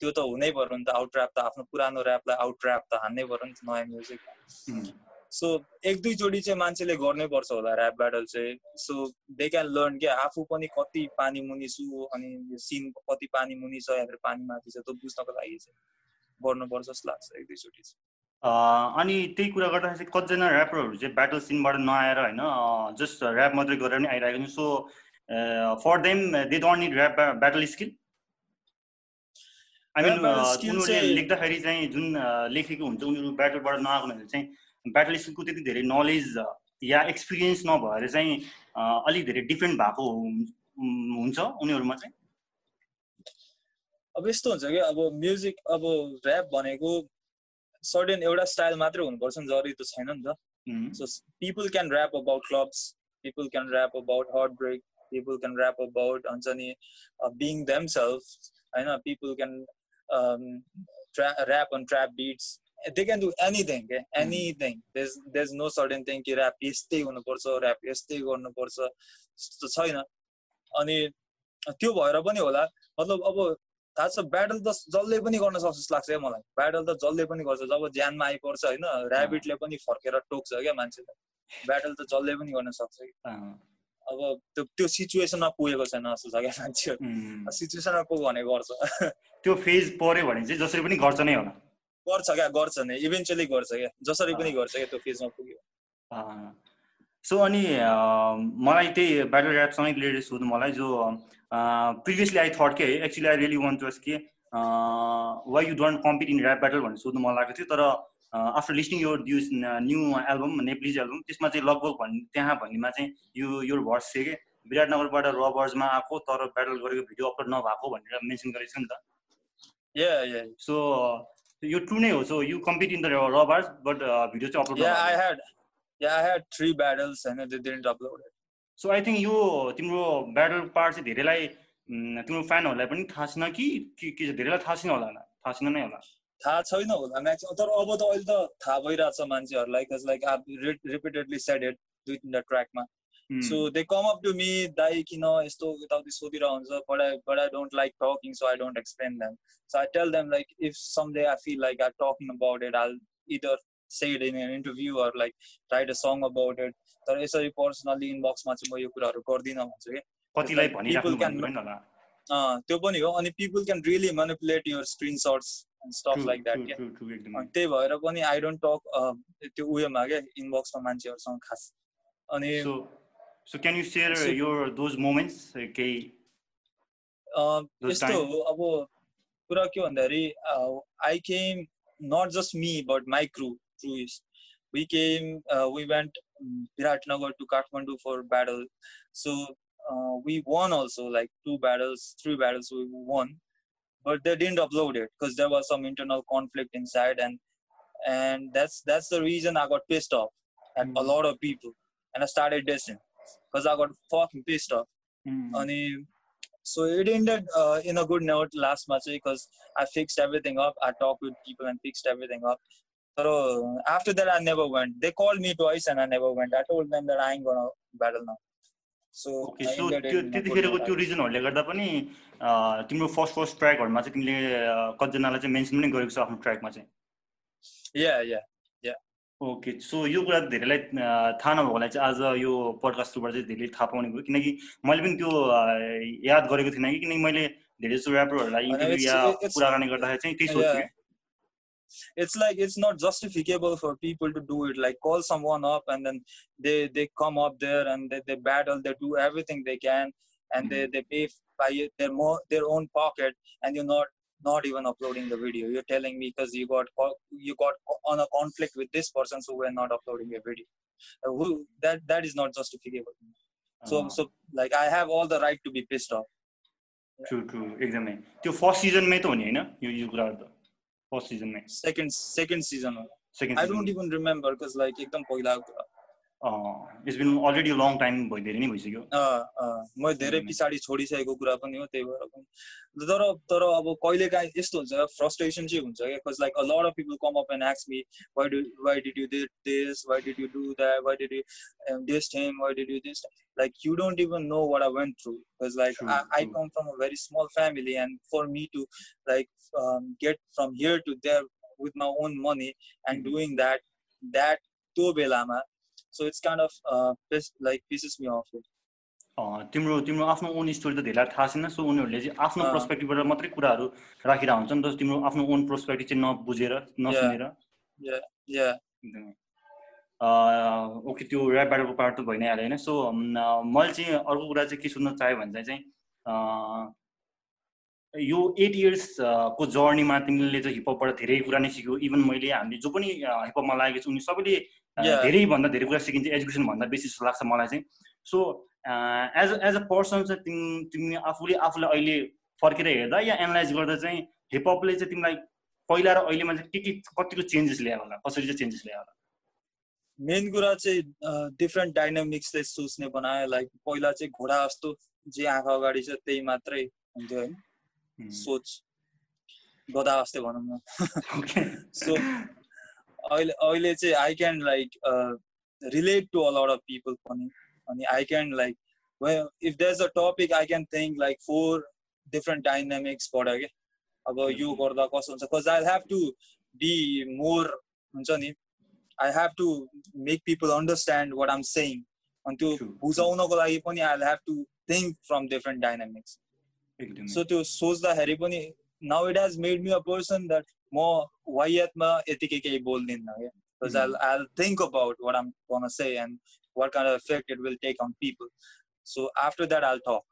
त्यो त हुनै पऱ्यो नि त out rap त आफ्नो पुरानो ऱ्यापलाई आउट ऱ्याप त हान्नै पऱ्यो नि त नयाँ म्युजिक सो एक दुईचोटि चाहिँ मान्छेले गर्नै पर्छ होला ऱ्याप ब्याटल चाहिँ। सो दे क्यान लर्न क्या आफू पनि कति पानी मुनि छु अनि यो सिन कति पानी मुनि छ या पानी माथि छ त्यो बुझ्नको लागि चाहिँ गर्नुपर्छ जस्तो लाग्छ एक दुईचोटि चाहिँ। अनि त्यही कुरा गर्दा चाहिँ कतिजना ऱ्यापरहरू चाहिँ ब्याटल सिनबाट नआएर होइन जस्ट ऱ्याप मात्रै गरेर नै आइरहेको छ so for them they don't need rap battle skill I mean उनीहरूले लेख्दाखेरि चाहिँ जुन लेखेको हुन्छ उनीहरू ब्याटलबाट नआएको हुनाले चाहिँ ब्याटल स्किलको त्यति धेरै नलेज या एक्सपिरियन्स नभएर चाहिँ अलिक धेरै डिफ्रेन्ट भएको हुन्छ उनीहरूमा चाहिँ? अब यस्तो हुन्छ कि अब म्युजिक अब ऱ्याप भनेको सर्टेन एउटा स्टाइल मात्रै हुनुपर्छ नि जरुरी त छैन नि त। So people can rap about clubs people can rap about heartbreak people can rap about हुन्छ नि बिङ देम सेल्फ होइन? People can rap on trap beats they can do anything के anything there's there's no certain thing कि rap यस्तै हुनुपर्छ rap यस्तै गर्नुपर्छ। त्यस्तो छैन। अनि त्यो भएर पनि होला। मतलब अब थाहा छ ब्याटल त जसले पनि गर्न सक्छ जस्तो लाग्छ क्या मलाई। ब्याटल त जसले पनि गर्छ। जब ज्यानमा आइपर्छ होइन ऱ्याबिटले पनि फर्केर टोक्छ क्या मान्छेलाई। ब्याटल त जसले पनि गर्न सक्छ कि। अब त्यो त्यो सिचुएसनमा पुगेको छैन जस्तो छ क्या मान्छेहरू। सिचुएसनमा पुग्यो भने गर्छ। [LAUGHS] त्यो फेज पऱ्यो भने चाहिँ जसरी पनि गर्छ नै होला। गर्छ क्या? गर्छ नै। इभेन्चुली गर्छ क्या? जसरी पनि गर्छ क्या त्यो फेजमा पुग्यो। सो अनि मलाई त्यही ब्याटल ऱ्यापसँगै रिलेटेड सोध्नु मलाई जो प्रिभियसली आई थट के actually I really want to के why you don't compete in rap battle भनेर सोध्नु मन लागेको थियो। तर आफ्टर लिस्निङ यो this new album Nepalese album त्यसमा चाहिँ लगभग भन् त्यहाँ भन्नेमा चाहिँ यो यो भर्स थियो कि विराटनगरबाट रबर्समा आएको तर ब्याटल गरेको भिडियो अपलोड नभएको भनेर मेन्सन गरेको छ नि त। सो यो ट्रु नै हो so you compete in the Raw Barz but video चाहिँ upload I had I had three battles and they didn't upload it. So I think यो तिम्रो ब्याटल पार्ट चाहिँ धेरैलाई तिम्रो फ्यानहरूलाई पनि थाहा छैन कि के चाहिँ धेरैलाई थाहा छैन होला? थाहा छैन नै होला। थाहा छैन होला म्याक्सिमम तर अब त अहिले त थाहा भइरहेछ मान्छेहरूलाई like I repeatedly said it दुई तिनवटा ट्र्याकमा so they come up to me दाई किन यस्तो यताउति सोधिरहेको हुन्छ but I but I don't like talking so I don't explain them so I tell them like if some day I feel like I talking about it I either say it in an interview or like write a song about it. तर यसरी personally इनबक्समा चाहिँ म यो कुराहरू गर्दिनँ भन्छु कि कतिलाई पिपल क्यान त्यो पनि हो अनि people can really manipulate your true, like that true, true, true, त्यही भएर पनि आई डोन्ट टक त्यो उयोमा क्या इनबक्समा मान्छेहरूसँग खास अनि So can you share your those moments केही यस्तो हो अब कुरा के भन्दाखेरि I came not just me but my crew crew is we came uh, we went viratnagar to kathmandu for battle so uh, we won also like two battles three battles we won but they didn't upload it because there was some internal conflict inside and and that's that's the reason i got pissed off at mm. a lot of people and i started dissing because i got fucking pissed off mm. so it ended uh, in a good note last month because i fixed everything up i talked with people and fixed everything up so after that i never went they called me twice and i never went i told them that i ain't gonna battle now so so त्यो त्यतिखेरको त्यो रिजनहरूले गर्दा पनि तिम्रो first first ट्र्याकहरूमा चाहिँ तिमीले कतिजनालाई चाहिँ मेन्सन पनि गरेको छ आफ्नो ट्र्याकमा चाहिँ या या ओके सो यो कुरा धेरैलाई थाहा नभएकोलाई चाहिँ आज यो पडकास्ट थ्रुबाट चाहिँ धेरै थाहा पाउने भयो किनकि मैले पनि त्यो याद गरेको थिइनँ कि किनकि मैले धेरै जस्तो ऱ्यापरहरूलाई इन्टरभ्यू या कुराकानी गर्दाखेरि चाहिँ त्यही सोध्थेँ it's like it's not justifiable for people to do it like call someone up and then they they come up there and they, they battle they do everything they can and mm-hmm. they, they pay by their more their own pocket and you're not not even uploading the video you're telling me because you got you got on a conflict with this person so we're not uploading a video uh, who, that that is not justifiable so uh-huh. so like i have all the right to be pissed off true true एकदमै त्यो first सिजनमै त हो नि होइन यो यो कुराहरू त फर्स्ट सिजनमै सेकेन्ड सेकेन्ड सिजन हो I don't even remember because like एकदम पहिलाको कुरा It's been already long time भइ धेरै नै भइसक्यो म धेरै पछाडि छोडिसकेको कुरा पनि हो त्यही भएर पनि तर तर अब कहिले काहीँ यस्तो हुन्छ फ्रस्ट्रेसन चाहिँ हुन्छ क्या because like a lot of people come up and x me why do why did you this why did you do that why did you this time why did you this like you don't even know what I went through because like true, I, true. I come from a very small family and for me to like um, get from here to there with my own money and mm-hmm. doing that that to belama so it's kind of uh, like pisses me off तिम्रो तिम्रो आफ्नो own story त धेरैलाई थाहा छैन so उनीहरूले चाहिँ आफ्नो पर्सपेक्टिभबाट मात्रै कुराहरू राखिरहेको हुन्छ नि त तिम्रो आफ्नो ओन पर्सपेक्टिभ चाहिँ नबुझेर नसुनेर। ओके त्यो ऱ्याप ब्याटलको पार्ट त भइ नै हाल्यो होइन सो मैले चाहिँ अर्को कुरा चाहिँ के सोध्न चाहेँ भन्दा चाहिँ यो एट इयर्सको जर्नीमा तिमीले चाहिँ हिपहपबाट धेरै कुरा नै सिक्यो। इभन मैले हामीले जो पनि हिपहपमा लागेको छु उनी सबैले धेरैभन्दा धेरै कुरा सिकिन्छ एजुकेसन भन्दा बेसी जस्तो लाग्छ मलाई चाहिँ। So as as a person चाहिँ तिमी तिमी आफूले आफूलाई अहिले फर्केर हेर्दा या एनालाइज गर्दा चाहिँ हिपहपले चाहिँ तिमीलाई पहिला र अहिलेमा चाहिँ के के कतिको चेन्जेस ल्यायो होला? कसरी चाहिँ चेन्जेस ल्यायो होला? मेन कुरा चाहिँ डिफ्रेन्ट डाइनामिक्सले सोच्ने बनायो लाइक पहिला चाहिँ घोडा जस्तो जे आँखा अगाडि छ त्यही मात्रै हुन्थ्यो होइन सोच। गदा जस्तै भनौँ न। [LAUGHS] सो [LAUGHS] अहिले अहिले चाहिँ I can like relate to all of people पनि अनि I can like if there is a topic I can think like four different डाइनामिक्सबाट क्या अब यो गर्दा कसो हुन्छ cause I have to be more हुन्छ नि I have to make people understand what I'm saying अनि त्यो बुझाउनको लागि पनि I have to think from different dynamics so त्यो सोच्दाखेरि पनि now it has made me a person that म वाइयातमा यतिकै केही बोल्दिनँ क्या। Because I I think about what I'm gonna say and what kind of effect it will take on people so after that all talk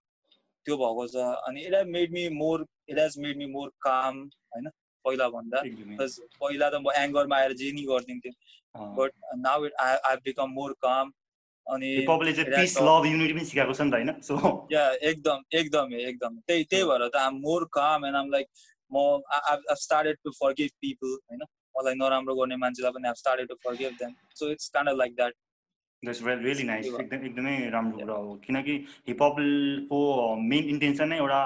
त्यो भएको छ। अनि it has made me more it has made me more calm होइन? पहिला भन्दा पहिला त म एङ्गरमा आएर जे नि गरिदिन्थेँ but now it I I become more calm अनि एकदम एकदमै एकदम। त्यही त्यही भएर त I'm more calm and I'm like म I started to forgive people होइन मलाई नराम्रो गर्ने मान्छेलाई पनि I started to forgive them so it's kind like that that's well really nice एकदम एकदमै राम्रो कुरा हो। किनकि हिपहपको मेन इन्टेन्सन नै एउटा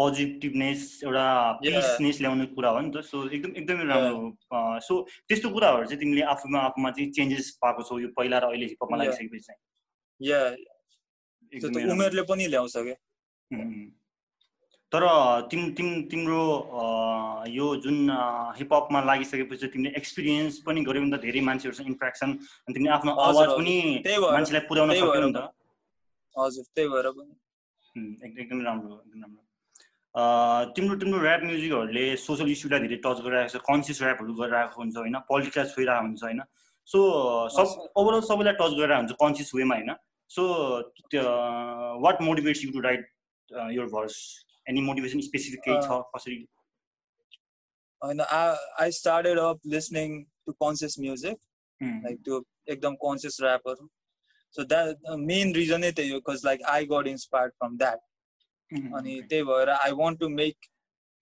पोजिटिभनेस एउटा पिसनेस ल्याउने कुरा हो नि त। सो एकदम एकदमै राम्रो सो त्यस्तो कुराहरू चाहिँ तिमीले आफूमा आफूमा चाहिँ चेन्जेस पाएको छौ यो पहिला र अहिले हिपहपमा लागिसकेपछि? चाहिँ उमेरले पनि ल्याउँछ क्या। तर तिम तिम तिम्रो यो जुन हिपहपमा लागिसकेपछि तिमीले एक्सपिरियन्स पनि गऱ्यौ नि त धेरै मान्छेहरूसँग इन्ट्रेक्सन अनि तिमीले आफ्नो आवाज पनि मान्छेलाई पुर्याउन सक्यौ नि त। हजुर त्यही भएर पनि एकदमै राम्रो एकदम राम्रो। तिम्रो तिम्रो ऱ्याप म्युजिकहरूले सोसल इस्युलाई धेरै टच गरिरहेको छ कन्सियस ऱ्यापहरू गरिरहेको हुन्छ होइन? पोलिटिक्सलाई छोइरहेको हुन्छ होइन? सो सब ओभरअल सबैलाई टच गरिरहेको हुन्छ कन्सियस वेमा होइन? So what motivates you to write your verse any motivation specific केही छ कसरी होइन I started up listening to conscious music like त्यो एकदम कन्सियस ऱ्यापहरू सो द्याट मेन रिजनै त्यही हो because like I got inspired from that अनि त्यही भएर I want to make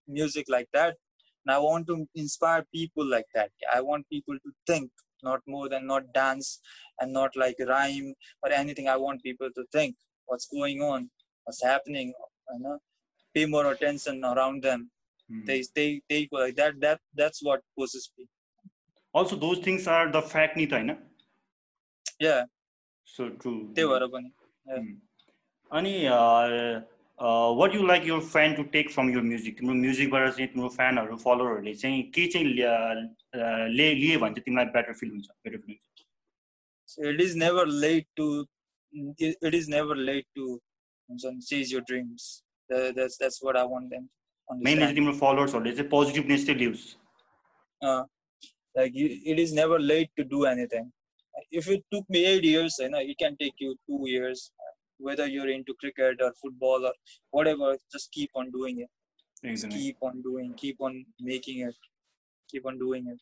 music like that and I want to inspire people like that. I want people to think, not more than not dance and not like rhyme or anything. I want people to think what's going on, what's happening, you know, pay more attention around them. Mm. They they they like that. That that's what pushes me. Also, those things are the fact, Nita, na? Yeah. So true. त्यही भएर पनि. अनि what you like your fan to take from your music तिम्रो म्युजिकबाट चाहिँ तिम्रो फ्यानहरू फलोवरहरूले चाहिँ के चाहिँ ले लिए भने चाहिँ तिमीलाई बेटर फिल हुन्छ बेटर फिल हुन्छ it is never late to it is never late to हुन्छ chase your dreams that's that's what I want them mainly चाहिँ तिम्रो फलोवर्सहरूले चाहिँ पोजिटिभनेस चाहिँ लियोस् like it is never late to do anything if it took me eight years, you know, it can take you two years, whether you're into cricket or football or whatever, just keep on doing it. Just keep on doing, keep on making it, keep on doing it.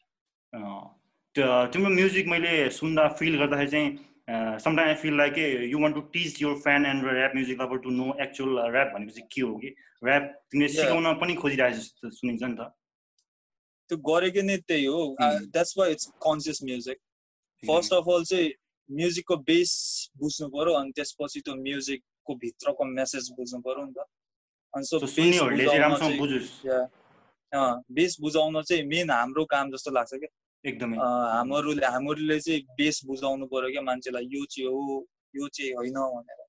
तिम्रो music मैले सुन्दा feel गर्दाखेरि चाहिँ sometime I feel like you want to teach your fan and rap music lover to know actual rap भनेपछि के हो कि? Rap तिमीले सिकाउन पनि खोजिरहेको जस्तो सुनिन्छ नि त। त्यो गरेको नै त्यही हो। That's why it's conscious music first of all चाहिँ म्युजिकको बेस बुझ्नु पर्यो अनि त्यसपछि त्यो म्युजिकको भित्रको मेसेज बुझ्नु पर्यो नि त। अनि सो बेस बुझाउन चाहिँ मेन हाम्रो काम जस्तो लाग्छ क्या। एकदमै। हामीहरूले हामीहरूले चाहिँ बेस बुझाउनु पर्यो क्या मान्छेलाई यो चाहिँ हो यो चाहिँ होइन भनेर।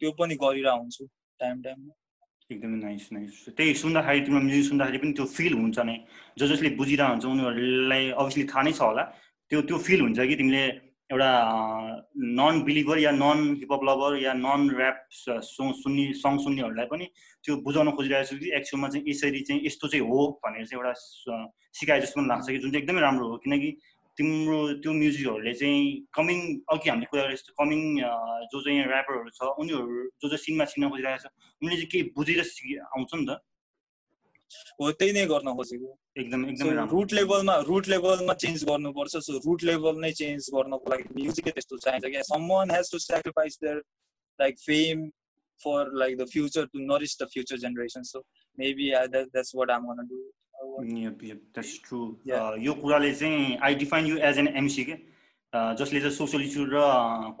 त्यो पनि गरिरहेको हुन्छु टाइम टाइममा। एकदमै नाइस नाइस त्यही सुन्दाखेरि तिम्रो म्युजिक सुन्दाखेरि पनि त्यो फिल हुन्छ नै। जो जसले बुझिरहेको हुन्छ उनीहरूलाई अभियसली थाहा नै छ होला। त्यो त्यो फिल हुन्छ कि तिमीले एउटा नन बिलिभर या नन हिपहप लभर या नन ऱ्याप सुन्ने सङ सुन्नेहरूलाई पनि त्यो बुझाउन खोजिरहेको छु कि एक्चुअलमा चाहिँ यसरी चाहिँ यस्तो चाहिँ हो भनेर चाहिँ एउटा सिकाए जस्तो पनि लाग्छ कि जुन चाहिँ एकदमै राम्रो हो। किनकि तिम्रो त्यो म्युजिकहरूले चाहिँ कमिङ अघि हामीले कुरा गरेको जस्तो कमिङ जो चाहिँ ऱ्यापरहरू छ उनीहरू जो जो सिनमा सिक्न खोजिरहेको छ उनीहरूले चाहिँ केही बुझेर सिकि आउँछ नि त। हो त्यही नै गर्न खोजेको। एकदम एकदम रुट लेभलमा रुट लेभलमा चेन्ज गर्नुपर्छ। सो रुट लेभल नै चेन्ज गर्नको लागि म्युजिकै त्यस्तो चाहिन्छ क्या। Someone has to sacrifice there like fame nourish the future generation. So maybe uh, that, that's what i'm gonna do. Yep, yep, that's true. यो कुराले चाहिँ I define you as an MC के? जसले चाहिँ सोसियल इस्यु र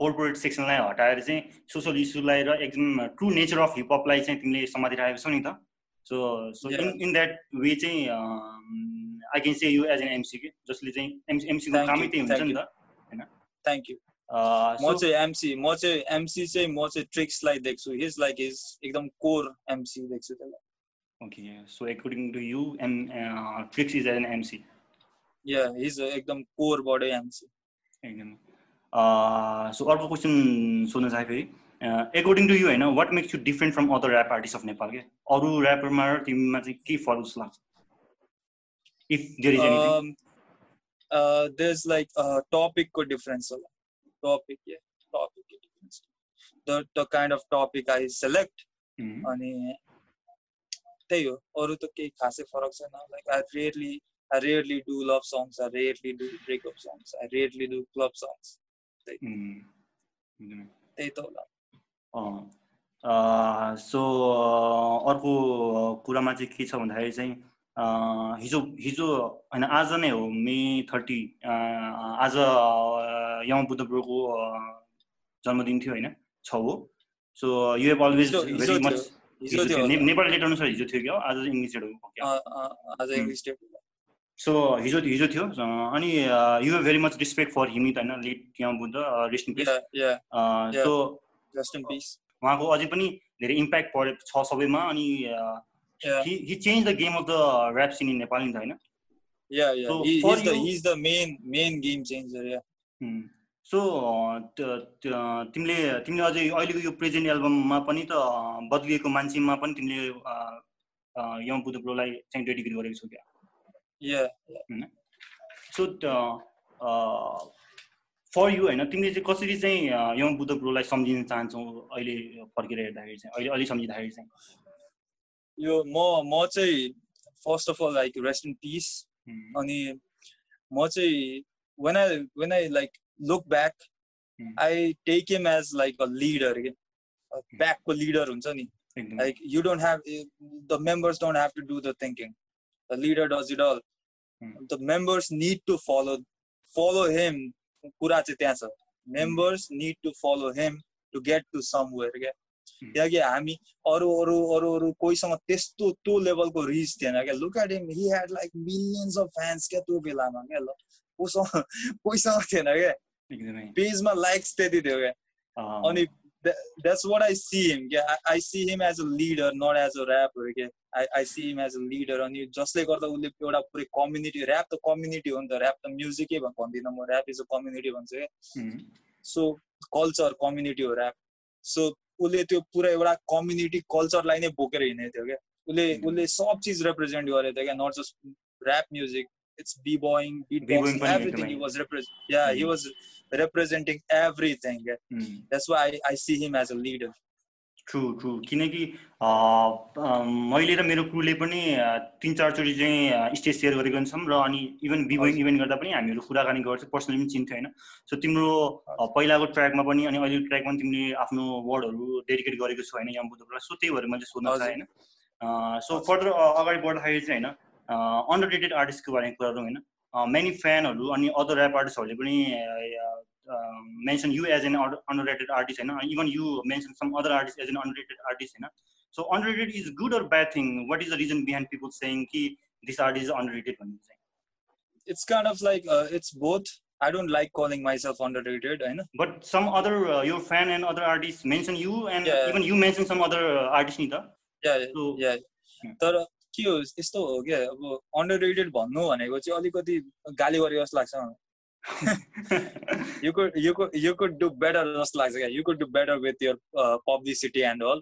corporate सेक्सनलाई हटाएर चाहिँ सोसियल इस्युलाई र एकदम ट्रु नेचर अफ हिपहपलाई चाहिँ तिमीले समातिरहेको छौ नि त? So so in in that way चाहिँ I can say you as an MC के जसले चाहिँ एमसी एमसीको कामै त्यही हुन्छ नि त होइन? थ्याङ्क यू म चाहिँ एमसी म चाहिँ एमसी चाहिँ म चाहिँ ट्रिक्सलाई देख्छु। हिज लाइक हिज एकदम कोर एमसी देख्छु त्यसलाई। So according to you, and uh, Trix is an MC. Yeah, he's a एकदम core body MC. एकदम। सो अर्को क्वेसन सोध्न चाहे फेरि एकोर्डिङ टु यु होइन what makes you different from other rap artist of Nepal के अरू ऱ्यापरमा तिमीमा चाहिँ के फरक जस्तो लाग्छ if there is anything there's like a topic को difference होला topic yeah. Topic difference. The the kind of topic I select. अनि त्यही हो अरू त केही खासै फरक छैन like I rarely I rarely do love songs I rarely do breakup songs I rarely do club songs त्यही त होला सो अर्को कुरामा चाहिँ के छ भन्दाखेरि चाहिँ हिजो हिजो होइन आज नै हो मे थर्टी आज यम बुद्ध ब्रोको जन्मदिन थियो होइन? छ हो। So you have always very much Nepali date अनुसार हिजो थियो क्या आज इङ्ग्लिस डेट हो सो हिजो हिजो थियो। अनि you very much respect for हिमित होइन? लेट यहाँ बुद्ध रेस्ट इन पिस उहाँको अझै पनि धेरै इम्प्याक्ट परे छ सबैमा अनि he change the game of the rap scene in Nepal नि त होइन? सो तिमीले तिमीले अझै अहिलेको यो प्रेजेन्ट एल्बममा पनि त बदलिएको मान्छेमा पनि तिमीले यङ बुद्ध ब्रोलाई चाहिँ डेडिकेट गरेको छौ क्या? सो फर यु होइन? तिमीले चाहिँ कसरी चाहिँ यङ बुद्ध ग्रोलाई सम्झिन चाहन्छौ अहिले फर्केर हेर्दाखेरि चाहिँ? अहिले अलि सम्झिँदाखेरि चाहिँ? यो म म चाहिँ first of all like rest in peace अनि म चाहिँ when I when I like look back I take him as like a leader के ब्याकको लिडर हुन्छ नि? Like you don't have the members don't have to do the thinking the leader does it all the members need to follow follow him कुरा चाहिँ त्यहाँ छ। Members need to follow him to get to somewhere क्या किनकि हामी अरू अरू अरू अरू कोहीसँग त्यस्तो त्यो लेभलको रिच थिएन क्या look at him he had like millions of fans क्या त्यो बेलामा क्या ल कोसँग [LAUGHS] कोहीसँग थिएन क्या पेजमा लाइक्स त्यति थियो क्या अनि that's what I see him क्या I see him as a leader not as a ऱ्यापहरू क्या I I see him as a leader अनि जसले गर्दा उसले एउटा पुरै कम्युनिटी ऱ्याप त कम्युनिटी हो नि त ऱ्याप त म्युजिकै भन्दिनँ म ऱ्याप इज अ कम्युनिटी भन्छु क्या सो कल्चर कम्युनिटी हो ऱ्याप सो उसले त्यो पुरा एउटा कम्युनिटी कल्चरलाई नै बोकेर हिँडेको थियो क्या उसले उसले सब चिज रिप्रेजेन्ट गरेको थियो क्या not just rap music it's b-boying, beatboxing, everything. He was represent. Yeah, mm. he was representing everything. Mm. That's why I, I see him as a leader. True true किनकि मैले र मेरो क्रुले पनि तिन चारचोटि चाहिँ स्टेज सेयर गरेको छौँ र अनि इभन बिबोइङ इभेन्ट गर्दा पनि हामीहरू कुराकानी गर्छौँ पर्सनली पनि चिन्थ्यो होइन सो तिम्रो पहिलाको ट्र्याकमा पनि अनि अहिलेको ट्र्याकमा पनि तिमीले आफ्नो वर्डहरू डेडिकेट गरेको छु होइन बुद्धलाई सो त्यही भएर मैले सोध्न चाहेँ होइन सो फर्दर अगाडि बढ्दाखेरि चाहिँ होइन अन्डर रेटेड आर्टिस्टको बारेमा कुरा गरौँ होइन मेनी फ्यानहरू अनि अदर ऱ्याप आर्टिस्टहरूले पनि mention you as an underrated artist होइन even you mention some other artist as an underrated artist होइन so underrated is good or bad thing what is the reason behind people saying कि this artist is underrated भन्ने चाहिँ it's kind of like uh, it's both. I don't like calling myself underrated i know. But some other uh, your fan and other artists mention you and yeah. even you mention some other uh, artists nita. Yeah so, yeah. तर के हो यस्तो हो क्या? अब under rated भन्नु भनेको चाहिँ अलिकति गाली गरे जस्तो लाग्छ you could you could you could do better जस्तो लाग्छ क्या। You could do better with your publicity and all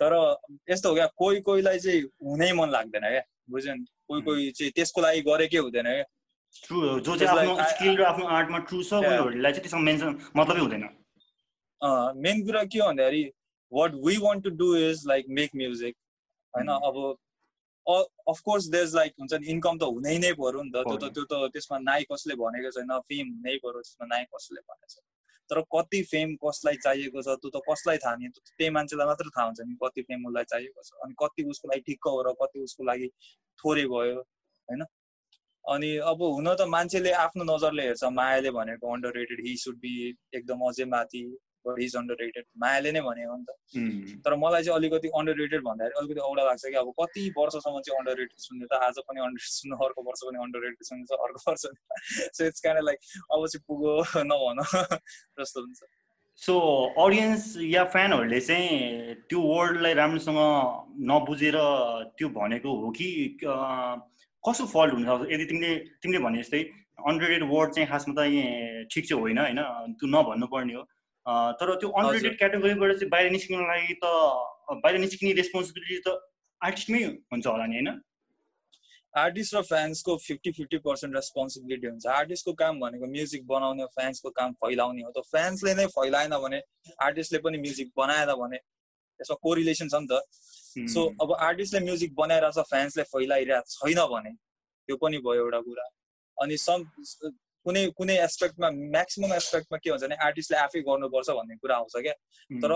तर यस्तो हो क्या कोही कोहीलाई चाहिँ हुनै मन लाग्दैन क्या बुझ्यो नि कोही कोही चाहिँ त्यसको लागि गरेकै हुँदैन क्या? ट्रु जो चाहिँ आफ्नो स्किल र आफ्नो आर्टमा ट्रु छ उनीहरूलाई चाहिँ त्यसमा मेन्सन मतलबै हुँदैन। मेन कुरा के हो भन्दाखेरि what we want to do is like make music होइन? अब अफकोर्स देज लाइक हुन्छ नि इन्कम त हुनै नै पऱ्यो नि त। त्यो त त्यो त त्यसमा नाइ कसले भनेको छैन फेम हुनै पऱ्यो त्यसमा नाइ कसले भनेको छ तर कति फेम कसलाई चाहिएको छ त्यो त कसलाई थाहा नि त्यही मान्छेलाई मात्र थाहा हुन्छ नि कति फेम उसलाई चाहिएको छ। अनि कति उसको लागि ठिक्क हो र कति उसको लागि थोरै भयो होइन? अनि अब हुन त मान्छेले आफ्नो नजरले हेर्छ मायाले भनेको underrated he should be एकदम अझै माथि। बट इज अन्डर रेटेड मायाले नै भनेको नि त। तर मलाई चाहिँ अलिकति अन्डर रेटेड भन्दाखेरि अलिकति औडा लाग्छ कि अब कति वर्षसम्म चाहिँ अन्डर रेटेड सुन्ने त आज पनि अन्डर सुन्नु अर्को वर्ष पनि अन्डर रेटेड सुन्छ अर्को वर्ष सो इट्स काइन्ड लाइक अब चाहिँ पुगो नभन। जस्तो हुन्छ। सो अडियन्स या फ्यानहरूले चाहिँ त्यो वर्डलाई राम्रोसँग नबुझेर त्यो भनेको हो कि कसो फल्ट हुनसक्छ यदि तिमीले तिमीले भने जस्तै अन्डरेड वर्ड चाहिँ खासमा त ठिक चाहिँ होइन होइन? त्यो नभन्नु पर्ने हो। तर त्यो अनरेटेड क्याटेगोरीबाट चाहिँ बाहिर निस्किनु लागि त बाहिर निस्किने रेस्पोन्सिबिलिटी त आर्टिस्टमै हुन्छ होला नि होइन? आर्टिस्ट र फ्यान्सको फिफ्टी फिफ्टी पर्सेन्ट रेस्पोन्सिबिलिटी हुन्छ। आर्टिस्टको काम भनेको म्युजिक बनाउने हो फ्यान्सको काम फैलाउने हो। त फ्यान्सले नै फैलाएन भने आर्टिस्टले पनि म्युजिक बनाएन भने यसमा कोरिलेसन छ नि त। सो अब आर्टिस्टले म्युजिक बनाइरहेको छ फ्यान्सले फैलाइरहेको छैन भने त्यो पनि भयो एउटा कुरा। अनि सम कुनै कुनै एस्पेक्टमा म्याक्सिमम् एस्पेक्टमा के हुन्छ भने आर्टिस्टले आफै गर्नुपर्छ भन्ने कुरा आउँछ क्या। तर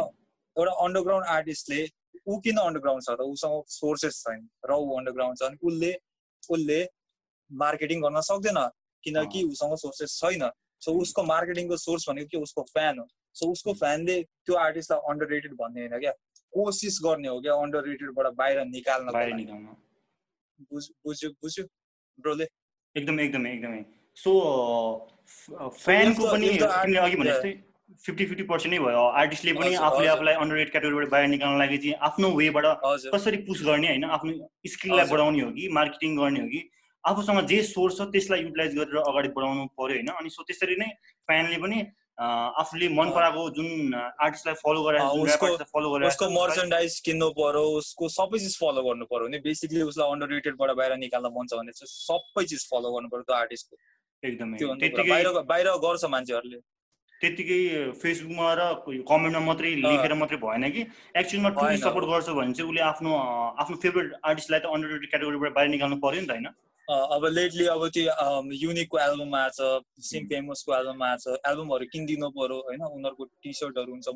एउटा अन्डरग्राउन्ड आर्टिस्टले ऊ किन अन्डरग्राउन्ड छ त? उसँग सोर्सेस छैन र ऊ अन्डरग्राउन्ड छ अनि उसले उसले मार्केटिङ गर्न सक्दैन किनकि उसँग सोर्सेस छैन। सो उसको मार्केटिङको सोर्स भनेको के? उसको फ्यान हो। सो उसको फ्यानले त्यो आर्टिस्टलाई अन्डर रेटेड भन्ने होइन क्या? कोसिस गर्ने हो क्या अन्डर रेटेडबाट बाहिर निकाल्न बाहिर निकाल्न। बुझ्यो बुझ्यो ब्रोले? एकदमै एकदमै एकदमै। सो फ्यानको पनि तिमीले अघि भने जस्तै फिफ्टी फिफ्टी पर्सेन्ट नै भयो। आर्टिस्टले पनि आफूले आफूलाई अन्डर रेड क्याटेगोरीबाट बाहिर निकाल्न लागि चाहिँ आफ्नो वेबाट कसरी पुस गर्ने होइन आफ्नो स्किललाई बढाउने हो कि मार्केटिङ गर्ने हो कि आफूसँग जे सोर्स छ त्यसलाई युटिलाइज गरेर अगाडि बढाउनु पऱ्यो होइन। अनि सो त्यसरी नै फ्यानले पनि आफूले मन पराएको जुन आर्टिस्टलाई फलो गरेर फलो गरेर उसको मर्चेन्डाइज किन्नु पर्यो उसको सबै चिज फलो गर्नु पर्यो। भने बेसिकली उसलाई अन्डर रेटेडबाट बाहिर निकाल्न मन छ भने चाहिँ सबै चिज फलो गर्नु पर्यो त्यो आर्टिस्टको एकदमै। बाहिर गर्छ मान्छेहरूले। त्यतिकै फेसबुकमा र कमेन्टमा मात्रै लेखेर मात्रै भएन कि। एक्चुअलमा ट्रुली सपोर्ट गर्छ भने चाहिँ उसले आफ्नो आफ्नो फेभरेट आर्टिस्टलाई त अन्डर क्याटेगोरीबाट बाहिर निकाल्नु पऱ्यो नि त होइन? अब लेटली अब त्यो युनिकको एल्बम आएछ सिम फेमसको एल्बम आएछ एल्बमहरू किनिदिनु पर्यो होइन। उनीहरूको टी सर्टहरू हुन्छ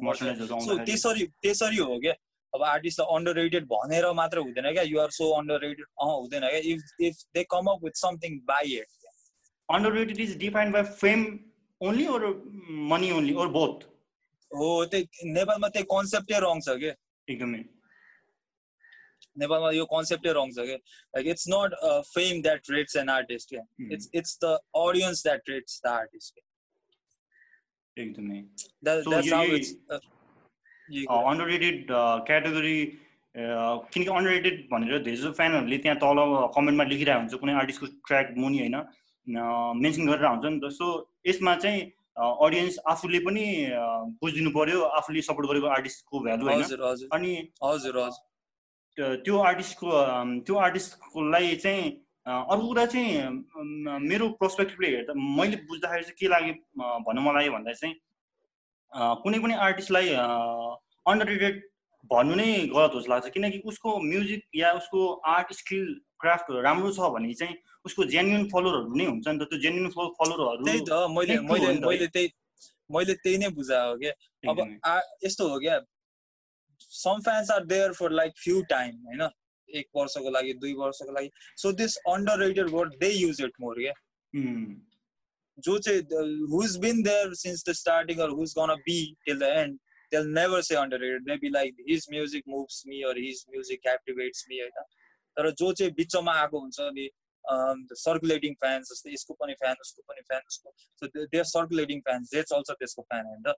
सो त्यसरी त्यसरी हो क्या। अब आर्टिस्टलाई अन्डर रेटेड भनेर मात्र हुँदैन क्या। युआर सो अन्डर रेटेड अँ हुँदैन क्या। If if they come up with something by it underrated is defined by fame only or money only or both हो त्यही नेपालमा त्यही कन्सेप्टै रङ छ क्या एकदमै। नेपालमा यो कन्सेप्टै रङ छ कि? Like it's not fame that rates an artist क्या it's it's the audience that rates the artist एकदमै। अन्डररेटेड क्याटेगोरी किनकि अन्डररेटेड भनेर धेरै जस्तो फ्यानहरूले त्यहाँ तल कमेन्टमा लेखिरहेको हुन्छ कुनै आर्टिस्टको ट्र्याक मुनि होइन? मेन्सन गरेर हुन्छ नि त सो यसमा चाहिँ अडियन्स आफूले पनि बुझिदिनु पर्यो आफूले सपोर्ट गरेको आर्टिस्टको भ्यालु होइन। अनि हजुर हजुर। त्यो आर्टिस्टको त्यो आर्टिस्टकोलाई चाहिँ अर्को कुरा चाहिँ मेरो पर्सपेक्टिभले हेर्दा मैले बुझ्दाखेरि चाहिँ के लाग्यो भन्नु मलाई भन्दा चाहिँ कुनै पनि आर्टिस्टलाई अन्डर रेटेड भन्नु नै गलत जस्तो लाग्छ। किनकि उसको म्युजिक या उसको आर्ट स्किल क्राफ्ट राम्रो छ भने चाहिँ उसको जेन्युन फलोवरहरू नै हुन्छ नि त। त्यो जेन्युन फलोवरहरू त्यही त मैले मैले मैले त्यही मैले त्यही नै बुझाएको क्या। अब यस्तो हो क्या। Some fans are there for like few time होइन? एक वर्षको लागि दुई वर्षको लागि। So this underrated word they use it more क्या जो चाहिँ who's been there since the starting or who's gonna be till the end they'll never say underrated. They'll be like his music moves me or his music captivates me तर जो चाहिँ बिचमा आएको हुन्छ अनि सर्कुलेटिङ फ्यान्स जस्तै यसको पनि फ्यान उसको पनि फ्यान उसको। So they are circulating fans that's also त्यसको फ्यान होइन?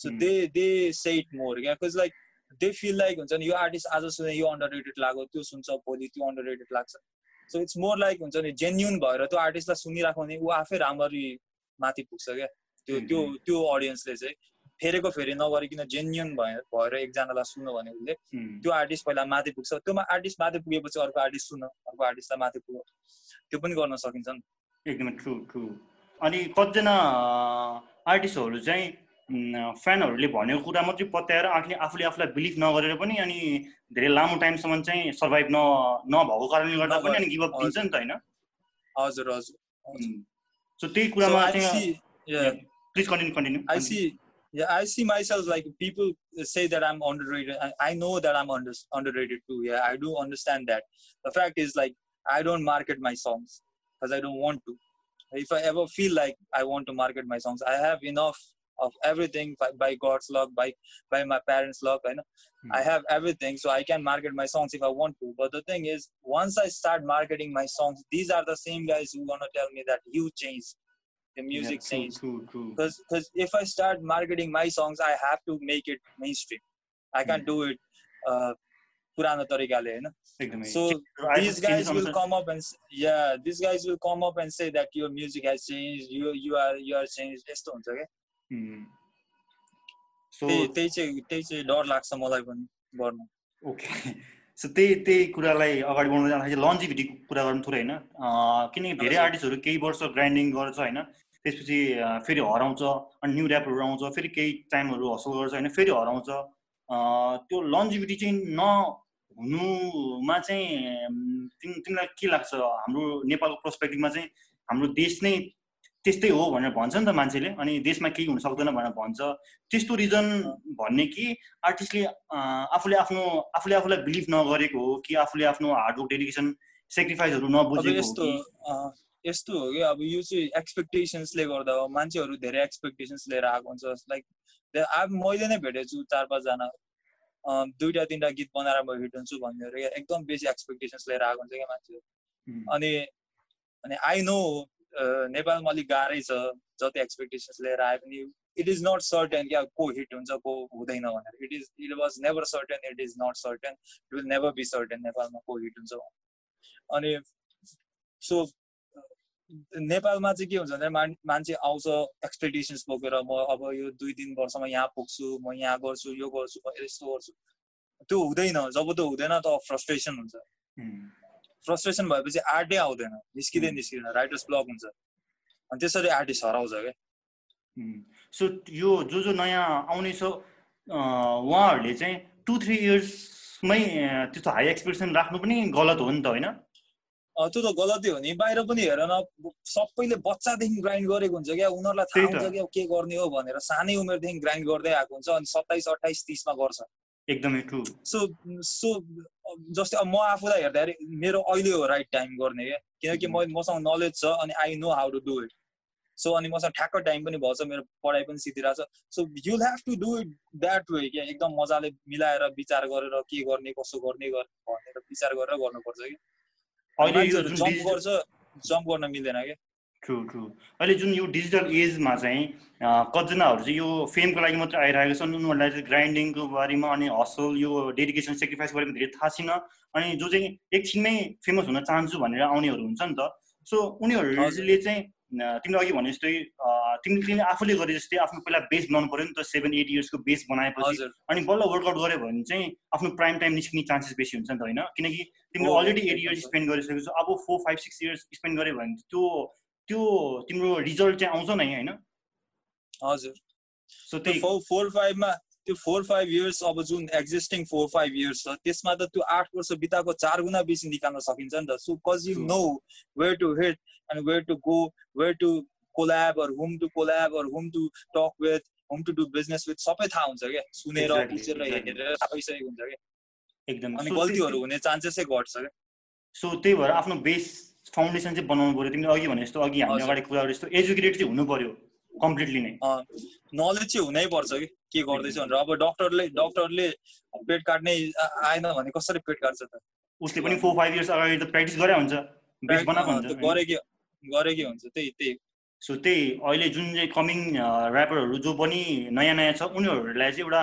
So they they say it more क्या because like they feel like हुन्छ नि यो आर्टिस्ट आज सुने यो अन्डर रेटेड लाग्यो त्यो सुन्छ भोलि त्यो अन्डर रेटेड लाग्छ। सो इट्स मोर लाइक हुन्छ नि जेन्युन भएर त्यो आर्टिस्टलाई सुनिराख्यो भने ऊ आफै राम्ररी माथि पुग्छ क्या? त्यो त्यो त्यो अडियन्सले चाहिँ। फेरेको फेरि नगरिकन जेन्युन भएर भएर एकजनालाई सुन्यो भने उसले त्यो आर्टिस्ट पहिला माथि पुग्छ। त्यो आर्टिस्ट माथि पुगेपछि अर्को आर्टिस्ट सुन अर्को आर्टिस्टलाई माथि पुग्यो त्यो पनि गर्न सकिन्छ नि एकदमै ट्रु ट्रु अनि कतिजना आर्टिस्टहरू चाहिँ फ्यानहरूले भनेको कुरा मात्रै पत्याएर आफूले आफूले आफूलाई बिलिभ नगरेर पनि अनि धेरै लामो टाइमसम्म चाहिँ सर्भाइभ न नभएको कारणले गर्दा पनि अनि गिभअप दिन्छ नि त होइन? हजुर हजुर सो त्यही कुरामा चाहिँ please continue continue I see yeah i see myself like people say that i'm underrated. I, know that i'm under, underrated too. Yeah i do understand that. The fact is like i don't market my songs because i don't want to. If i ever feel like i want to market my songs i have enough of everything by, by god's luck by by my parents luck i know. Hmm. i have everything so i can market my songs if i want to. But the thing is once i start marketing my songs these are the same guys who gonna tell me that you changed the music yeah, scene. Because because if I start marketing my songs, I have to make it mainstream. I can't do it uh, पुरानो तरिकाले होइन so these guys will come up and yeah these guys will come up and say that your music has changed you you are you are changed यस्तो हुन्छ क्या त्यही चाहिँ त्यही चाहिँ डर लाग्छ मलाई पनि गर्नु ओके सो त्यही त्यही कुरालाई अगाडि बढाउँदै जाँदाखेरि लन्जिभिटीको कुरा गर्नु थोरै होइन। किनकि धेरै आर्टिस्टहरू केही वर्ष ग्राइन्डिङ गर्छ होइन। त्यसपछि फेरि हराउँछ अनि न्यु ऱ्यापहरू आउँछ फेरि केही टाइमहरू हसल गर्छ होइन फेरि हराउँछ। त्यो लन्जिभिटी चाहिँ नहुनुमा चाहिँ तिम तिमीलाई के लाग्छ? हाम्रो नेपालको पर्सपेक्टिभमा चाहिँ हाम्रो देश नै त्यस्तै हो भनेर भन्छ नि त मान्छेले। अनि देशमा केही हुन सक्दैन भनेर भन्छ। त्यस्तो रिजन भन्ने कि आर्टिस्टले आफूले आफ्नो आफूले आफूलाई बिलिभ नगरेको हो कि आफूले आफ्नो हार्डवर्क डेडिकेसन सेक्रिफाइसहरू नबुझेको हो यस्तो हो कि अब यो चाहिँ एक्सपेक्टेसन्सले गर्दा हो। मान्छेहरू धेरै एक्सपेक्टेसन्स लिएर आएको हुन्छ। लाइक अब मैले नै भेटेको छु चार पाँचजना दुइटा तिनवटा गीत बनाएर म हिट हुन्छु भन्नेहरू एकदम बेसी एक्सपेक्टेसन्स लिएर आएको हुन्छ क्या मान्छेहरू। अनि अनि आई नो नेपालमा अलिक गाह्रै छ जति एक्सपेक्टेसन्स लिएर आए पनि इट इज नट सर्टेन क्या को हिट हुन्छ को हुँदैन भनेर। It is it was never certain it is not certain it will never be certain नेपालमा को हिट हुन्छ। अनि सो नेपालमा चाहिँ के हुन्छ भने मान्छे आउँछ एक्सपेक्टेसन्स बोकेर म अब यो दुई तिन वर्षमा यहाँ पुग्छु म यहाँ गर्छु यो गर्छु म यस्तो गर्छु। त्यो हुँदैन जब त्यो हुँदैन त फ्रस्ट्रेसन हुन्छ। फ्रस्ट्रेसन भएपछि आर्टै आउँदैन। निस्किँदै निस्किँदैन। राइटर्स ब्लक हुन्छ। अनि त्यसरी आर्टिस्ट हराउँछ क्या। सो यो जो जो नयाँ आउने छ उहाँहरूले चाहिँ टु थ्री इयर्समै त्यस्तो हाई एक्सपेक्टेसन राख्नु पनि गलत हो नि त होइन? त्यो त गलती हो नि। बाहिर पनि हेर न सबैले बच्चादेखि ग्राइन्ड गरेको हुन्छ क्या। उनीहरूलाई थाहा हुन्छ क्या के गर्ने हो भनेर। सानै उमेरदेखि ग्राइन्ड गर्दै आएको हुन्छ अनि सत्ताइस अठाइस तिसमा गर्छ। एकदमै ट्रु सो सो जस्तै अब म आफूलाई हेर्दाखेरि मेरो अहिले हो राइट टाइम गर्ने क्या किनकि म मसँग नलेज छ अनि I know how to do it so अनि मसँग ठ्याक्क टाइम पनि भएछ मेरो पढाइ पनि सिधिरहेको छ so you have to do it that way क्या? एकदम मजाले मिलाएर विचार गरेर के गर्ने कसो गर्ने भनेर विचार गरेर गर्नुपर्छ कि अहिले जम्प गर्छ जम्प गर्न मिल्दैन क्या? ट्रु ट्रु अहिले जुन यो डिजिटल एजमा चाहिँ कतिजनाहरू चाहिँ यो फेमको लागि मात्रै आइरहेको छन् उनीहरूलाई चाहिँ ग्राइन्डिङको बारेमा अनि हसल यो डेडिकेसन सेक्रिफाइस बारेमा धेरै थाहा छैन। अनि जो चाहिँ एकछिनमै फेमस हुन चाहन्छु भनेर आउनेहरू हुन्छ नि त। सो उनीहरूले चाहिँ तिमीले अघि भने जस्तै तिमीले तिमीले आफूले गरे जस्तै आफ्नो पहिला बेस बनाउनु पऱ्यो नि त सेभेन एट इयर्सको बेस बनाएपछि। अनि बल्ल वर्कआउट गऱ्यो भने चाहिँ आफ्नो प्राइम टाइम निस्किने चान्सेस बेसी हुन्छ नि त होइन? किनकि तिमीले अलरेडी एट इयर्स स्पेन्ड गरिसकेको छ अब four five six years spend गऱ्यो भने त्यो त्यो तिम्रो रिजल्ट चाहिँ आउँछ नै होइन? हजुर। सो त्यही फोर फाइभमा त्यो फोर फाइभ इयर्स अब जुन एक्जिस्टिङ फोर फाइभ इयर्स छ त्यसमा त त्यो आठ वर्ष बिताएको चार गुणा बेसी निकाल्न सकिन्छ नि त। So cause you know where to hit and where to go where to collab or whom to collab or whom to talk with whom to do business with सबै थाहा हुन्छ क्या। सुनेर बुझेर हेरेर थाहा भइसकेको हुन्छ क्या। एकदम। अनि गल्तीहरू हुने चान्सेसै घट्छ क्या। सो त्यही भएर आफ्नो बेस फाउन्डेसन चाहिँ बनाउनु पऱ्यो। तिमीले अघि भने जस्तो अघि हामी अगाडि कुरा जस्तो एजुकेटेड चाहिँ हुनु पऱ्यो कम्प्लिटली नै। नलेज चाहिँ हुनै पर्छ कि के गर्दैछ भनेर। अब डक्टरले डक्टरले पेट काट्ने आएन भने कसरी पेट काट्छ त? उसले पनि फोर फाइभ इयर्स अगाडि त प्र्याक्टिस गरे हुन्छ बेस बनाएको हुन्छ। त्यही त्यही। सो त्यही अहिले जुन चाहिँ कमिङ ऱ्यापरहरू जो पनि नयाँ नयाँ छ उनीहरूलाई चाहिँ एउटा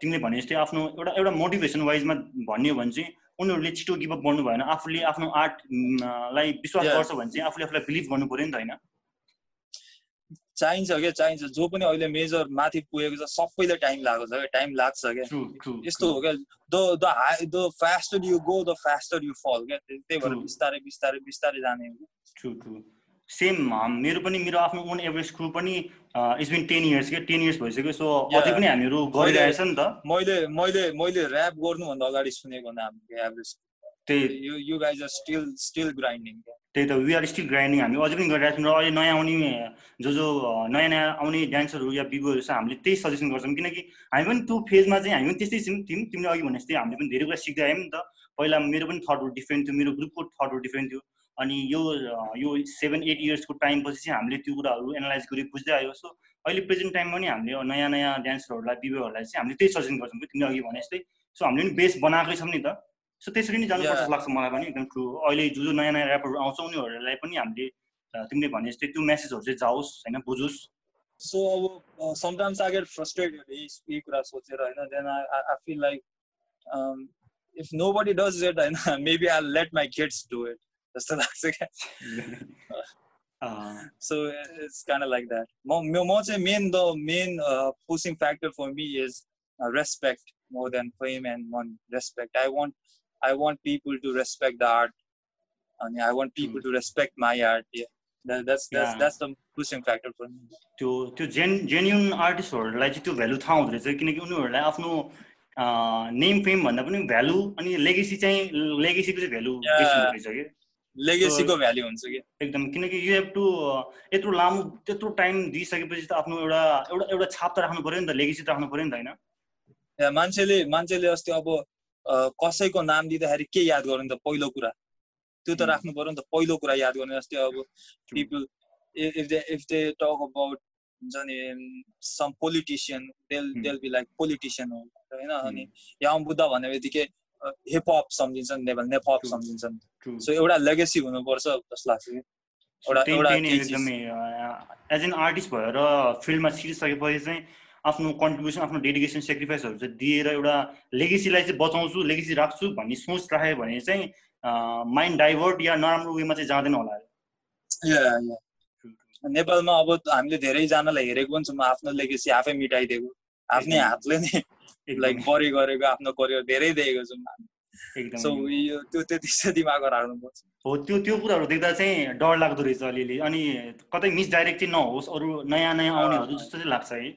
तिमीले भने जस्तै आफ्नो एउटा एउटा मोटिभेसन वाइजमा भन्यो भने चाहिँ उनीहरूले छिटो गिभअप गर्नु भएन। आफूले आफ्नो आर्टलाई विश्वास गर्छ भने चाहिँ आफूले आफूलाई बिलिभ गर्नु पऱ्यो नि त होइन? चाहिन्छ क्या चाहिन्छ। जो पनि अहिले मेजर माथि पुगेको छ सबैले टाइम लागेको छ क्या। टाइम लाग्छ क्या। यस्तो हो क्या। The the high the faster you go the faster you fall क्या। त्यही भएर बिस्तारै बिस्तारै बिस्तारै जाने हो। सेम मेरो पनि मेरो आफ्नो ओन एभरेज क्रु पनि इट्स बिन टेन इयर्स क्या? टेन इयर्स भइसक्यो सो अझै पनि हामीहरू गरिरहेछ नि त। मैले मैले मैले ऱ्याप गर्नुभन्दा अगाडि सुनेको हाम्रो एभरेज त्यही। You you guys are still still grinding त्यही त वी आर स्टिल ग्राइन्डिङ हामी अझै पनि गरिरहेको छौँ र अहिले नयाँ आउने जो जो नयाँ नयाँ आउने डान्सरहरू या बिगोहरू छ हामीले त्यही सजेसन गर्छौँ किनकि हामी पनि त्यो फेजमा चाहिँ हामी पनि त्यस्तै छौँ तिमी तिमीले अघि भने जस्तै हामीले पनि धेरै कुरा सिक्दै आयौँ नि त। पहिला मेरो पनि थटहरू डिफ्रेन्ट थियो मेरो ग्रुपको थटहरू डिफ्रेन्ट थियो। अनि यो यो सेभेन एट इयर्सको टाइम पछि चाहिँ हामीले त्यो कुराहरू एनालाइज गरी बुझ्दै आयो। सो अहिले प्रेजेन्ट टाइममा पनि हामीले नयाँ नयाँ डान्सरहरूलाई बिबोहरूलाई चाहिँ हामीले त्यही सजेसन गर्छौँ कि तिमीले अघि भने जस्तै। सो हामीले पनि बेस बनाएकै छौँ नि त। सो त्यसरी नै जानुपर्छ जस्तो लाग्छ मलाई पनि एकदम ट्रु अहिले जो जो नयाँ नयाँ ऱ्यापरहरू आउँछ उनीहरूलाई पनि हामीले तिमीले भने जस्तै त्यो मेसेजहरू चाहिँ जाओस् होइन बुझोस्। सो अब समटाइम्स आई गेट फ्रस्ट्रेटेड यही कुरा सोचेर होइन then I feel like if nobody does it होइन maybe I let my kids do it जस्तो लाग्छ क्या। So it's kind like that म म चाहिँ main the main pushing factor for me is respect more than fame and money respect I want to respect the art, and I want people to respect my art. Yeah, that, that's that's yeah. that's the pushing factor for me. त्यो त्यो जेन genuine आर्टिस्टहरूलाई चाहिँ त्यो value थाहा हुँदो रहेछ किनकि उनीहरूलाई आफ्नो नेम फेम भन्दा पनि भ्यालु अनि लेगेसी चाहिँ लेगेसीको चाहिँ भ्यालु रहेछ कि लेगेसीको भ्यालु हुन्छ कि एकदम किनकि यु हेभ टु यत्रो लामो त्यत्रो टाइम दिइसकेपछि त आफ्नो एउटा एउटा एउटा छाप त राख्नु पऱ्यो नि त लेगेसी त राख्नु पऱ्यो नि त होइन? मान्छेले मान्छेले अस्ति अब कसैको नाम दिँदाखेरि के याद गर्नु त पहिलो कुरा? त्यो त राख्नु पर्यो नि त पहिलो कुरा याद गर्ने जस्तै अब people if they if they talk about हुन्छ नि सम पोलिटिसियन देल देल बी लाइक पोलिटिसियन हो होइन? अनि याम बुद्ध भन्ने बित्तिकै हिपहप सम्झिन्छन् नेपाल नेपहप सम्झिन्छन्। सो एउटा लेगेसी हुनुपर्छ जस्तो लाग्छ कि? एउटा एकदमै एज एन आर्टिस्ट भएर फिल्डमा छिरिसकेपछि चाहिँ आफ्नो कन्ट्रिब्युसन आफ्नो डेडिकेसन सेक्रिफाइसहरू चाहिँ दिएर एउटा लेगेसीलाई चाहिँ बचाउँछु लेगेसी राख्छु भन्ने सोच राख्यो भने चाहिँ माइन्ड डाइभर्ट या नराम्रो वेमा चाहिँ जाँदैन होला। नेपालमा अब हामीले धेरैजनालाई हेरेको पनि छौँ आफ्नो लेगेसी आफै मिटाइदिएको आफ्नै हातले नै लाइक बढी गरेको आफ्नो करियर धेरै देखेको छौँ सो यो त्यो त्यति दिमाग राख्नुपर्छ हो त्यो त्यो कुराहरू देख्दा चाहिँ डर लाग्दो रहेछ अलिअलि। अनि कतै मिसडाइरेक्ट चाहिँ नहोस् अरू नयाँ नयाँ आउनेहरू जस्तो चाहिँ लाग्छ है।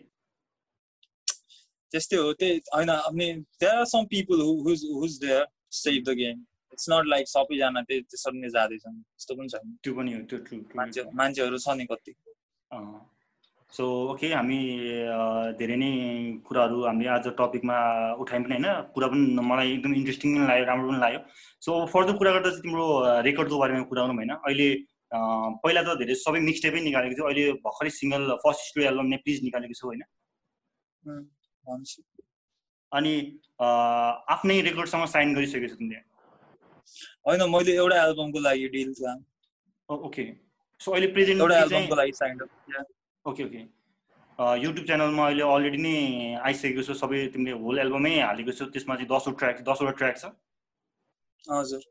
त्यस्तै हो त्यही होइन अनि there are some people who's who's there save the game it's not like सबैजना त्यही त्यसरी नै जाँदैछन्। त्यस्तो पनि छैन। त्यो पनि हो त्यो मान्छे मान्छेहरू छ नि कति। सो ओके हामी धेरै नै कुराहरू हामीले आज टपिकमा उठायौँ पनि होइन? कुरा पनि मलाई एकदम इन्ट्रेस्टिङ पनि लाग्यो राम्रो पनि लाग्यो। सो फर्दर कुरा गर्दा चाहिँ तिम्रो रेकर्डको बारेमा कुरा गरौँ होइन अहिले पहिला त धेरै सबै मिक्स टेपै निकालेको थियो। अहिले भर्खरै सिङ्गल फर्स्ट स्टुडियो एल्बम नेप्लिज निकालेको छु होइन? अनि आफ्नै रेकर्डसँग साइन गरिसकेको छ तिमीले? होइन मैले एउटा एल्बमको लागि डिल ओके सो अहिले प्रेजेन्ट एउटा एल्बमको लागि साइन ओके ओके युट्युब च्यानलमा अहिले अलरेडी नै आइसकेको छ सबै तिमीले होल एल्बमै हालेको छौ त्यसमा चाहिँ दसवटा ट्र्याक दसवटा ट्र्याक छ। हजुर।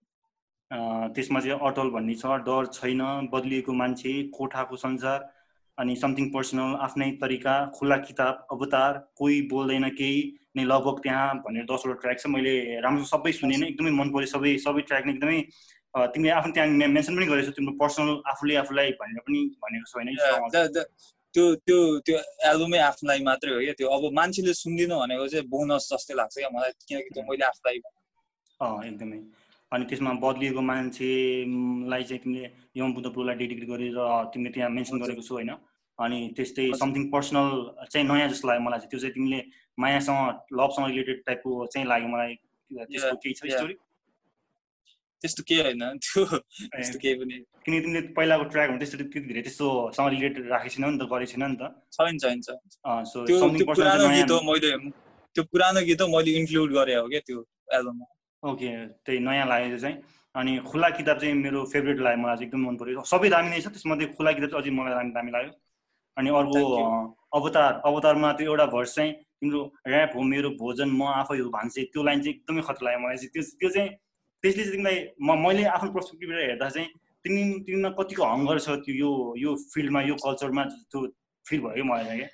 त्यसमा चाहिँ अटल भन्ने छ डर छैन बदलिएको मान्छे कोठाको संसार अनि समथिङ पर्सनल आफ्नै तरिका खुला किताब अवतार कोही बोल्दैन केही नै लगभग त्यहाँ भनेर दसवटा ट्र्याक छ। मैले राम्रो सबै सुने नै एकदमै मन पऱ्यो सबै सबै ट्र्याक नै एकदमै तिमीले आफ्नो त्यहाँ मेन्सन पनि गरेको छौ तिम्रो पर्सनल आफूले आफूलाई भनेर पनि भनेको छ होइन त्यो त्यो त्यो एल्बमै आफूलाई मात्रै हो क्या त्यो अब मान्छेले सुन्दिनँ भनेको चाहिँ बोनस जस्तै लाग्छ क्या मलाई किनकि त्यो मैले आफूलाई एकदमै। अनि त्यसमा बदलिएको मान्छेलाई चाहिँ तिमीले यम बुद्धपुरलाई डेडिकेट गरेर तिमीले त्यहाँ मेन्सन गरेको छु होइन? अनि त्यस्तै समथिङ पर्सनल चाहिँ नयाँ जस्तो लाग्यो मलाई चाहिँ। त्यो चाहिँ तिमीले मायासँग लभसँग रिलेटेड टाइपको चाहिँ लाग्यो मलाई। त्यसको केही छ स्टोरी त्यस्तो केही होइन। त्यो त्यस्तो केही पनि। किनकि तिमीले पहिलाको ट्र्याक हुन्छ त्यस्तो त्यति धेरै त्यस्तोसँग रिलेटेड राखेको छैन नि त गरेको छैन नि त। छैन छैन सो त्यो पुरानो गीत हो मैले त्यो पुरानो गीत हो मैले इन्क्लुड गरे हो क्या त्यो एल्बममा ओके त्यही नयाँ लाग्यो चाहिँ। अनि खुला किताब चाहिँ मेरो फेभरेट लाग्यो मलाई चाहिँ एकदम मन पऱ्यो सबै दामी नै छ त्यसमध्ये खुला किताब चाहिँ अझै मलाई दामी दामी लाग्यो। अनि अर्को अवतार। अवतारमा त्यो एउटा भर्स चाहिँ तिम्रो ऱ्याप हो मेरो भोजन म आफै हो भान्से। त्यो लाइन चाहिँ एकदमै खतरा लाग्यो मलाई। चाहिँ त्यो त्यो चाहिँ त्यसले चाहिँ तिमीलाई म मैले आफ्नो पर्सपेक्टिभबाट हेर्दा चाहिँ तिमी तिमीमा कतिको हङ्गर छ त्यो यो यो फिल्डमा यो कल्चरमा त्यो फिल भयो कि मलाई क्या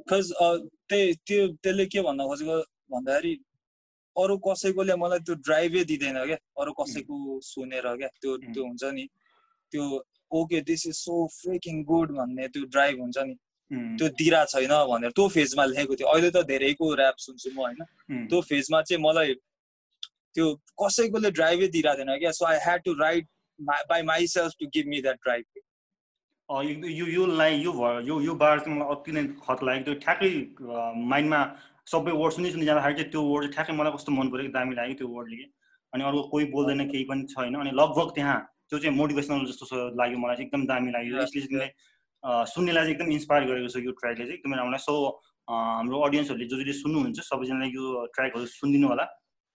बिकज त्यही त्यो त्यसले के भन्न खोजेको भन्दाखेरि अरू कसैकोले मलाई त्यो ड्राइभै दिँदैन क्या। अरू कसैको सुनेर क्या। त्यो त्यो हुन्छ नि। त्यो okay this is so freaking good भन्ने त्यो ड्राइभ हुन्छ नि। त्यो दिरा छैन भनेर त्यो फेजमा लेखेको थियो। अहिले त धेरैको ऱ्याप सुन्छु म होइन। त्यो फेजमा चाहिँ मलाई त्यो कसैकोले ड्राइभै दिइरहेको थिएन क्या so I had to write by myself to give me that drive. यो यो लाइन यो यो यो बार चाहिँ मलाई अति नै खत लाग्यो। त्यो ठ्याक्कै माइन्डमा सबै वर्ड सुनि सुनि जाँदाखेरि चाहिँ त्यो वर्ड ठ्याक्कै मलाई कस्तो मन पऱ्यो दामी लाग्यो त्यो वर्डले कि अनि अर्को कोही बोल्दैन केही पनि छैन। अनि लगभग त्यहाँ त्यो चाहिँ मोटिभेसनल जस्तो लाग्यो मलाई चाहिँ एकदम दामी लाग्यो। यसले चाहिँ सुन्नेलाई चाहिँ एकदम इन्सपायर गरेको छ यो ट्र्याकले चाहिँ। एकदमै राम्रो सो हाम्रो अडियन्सहरूले जो जसले सुन्नुहुन्छ सबैजनाले यो ट्र्याकहरू सुनिदिनु होला।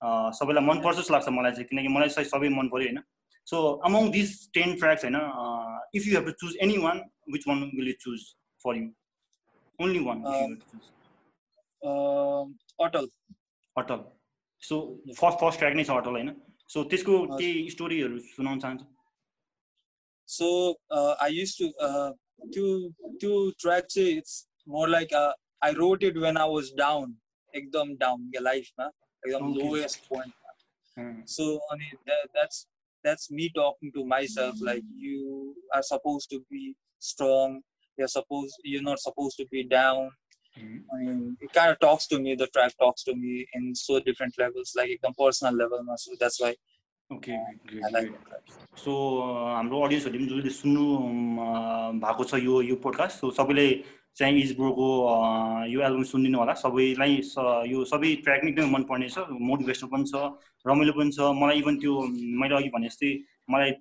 सबैलाई मनपर्छ जस्तो लाग्छ मलाई चाहिँ किनकि मलाई चाहिँ सबै मन पऱ्यो होइन। So among this ten tracks होइन if you have to choose any one which one will you choose for you only one Atal. Atal. So first first track नै छ अटल होइन। सो त्यसको केही स्टोरीहरू सुनाउन चाहन्छु। सो आई युज टु त्यो त्यो ट्र्याक चाहिँ it's more like I wrote it when I was down एकदम down क्या लाइफमा एकदम लोएस्ट पोइन्ट सो अनि that's that's me talking to myself like you are supposed to be strong you're supposed you're not supposed to be down mm-hmm. I mean, it kind of talks to me. The track talks to me in so different levels, like a personal level. So that's why. Okay, great, like so हाम्रो अडियन्सहरूले पनि जसले सुन्नु भएको छ यो यो podcast so सबैले चाहिँ इजब्रोको यो एल्बम सुनिदिनु होला। सबैलाई यो सबै ट्र्याक नै एकदमै मनपर्ने छ। मोटिभेसनल पनि छ रमाइलो पनि छ। मलाई इभन त्यो मैले अघि भने जस्तै मलाई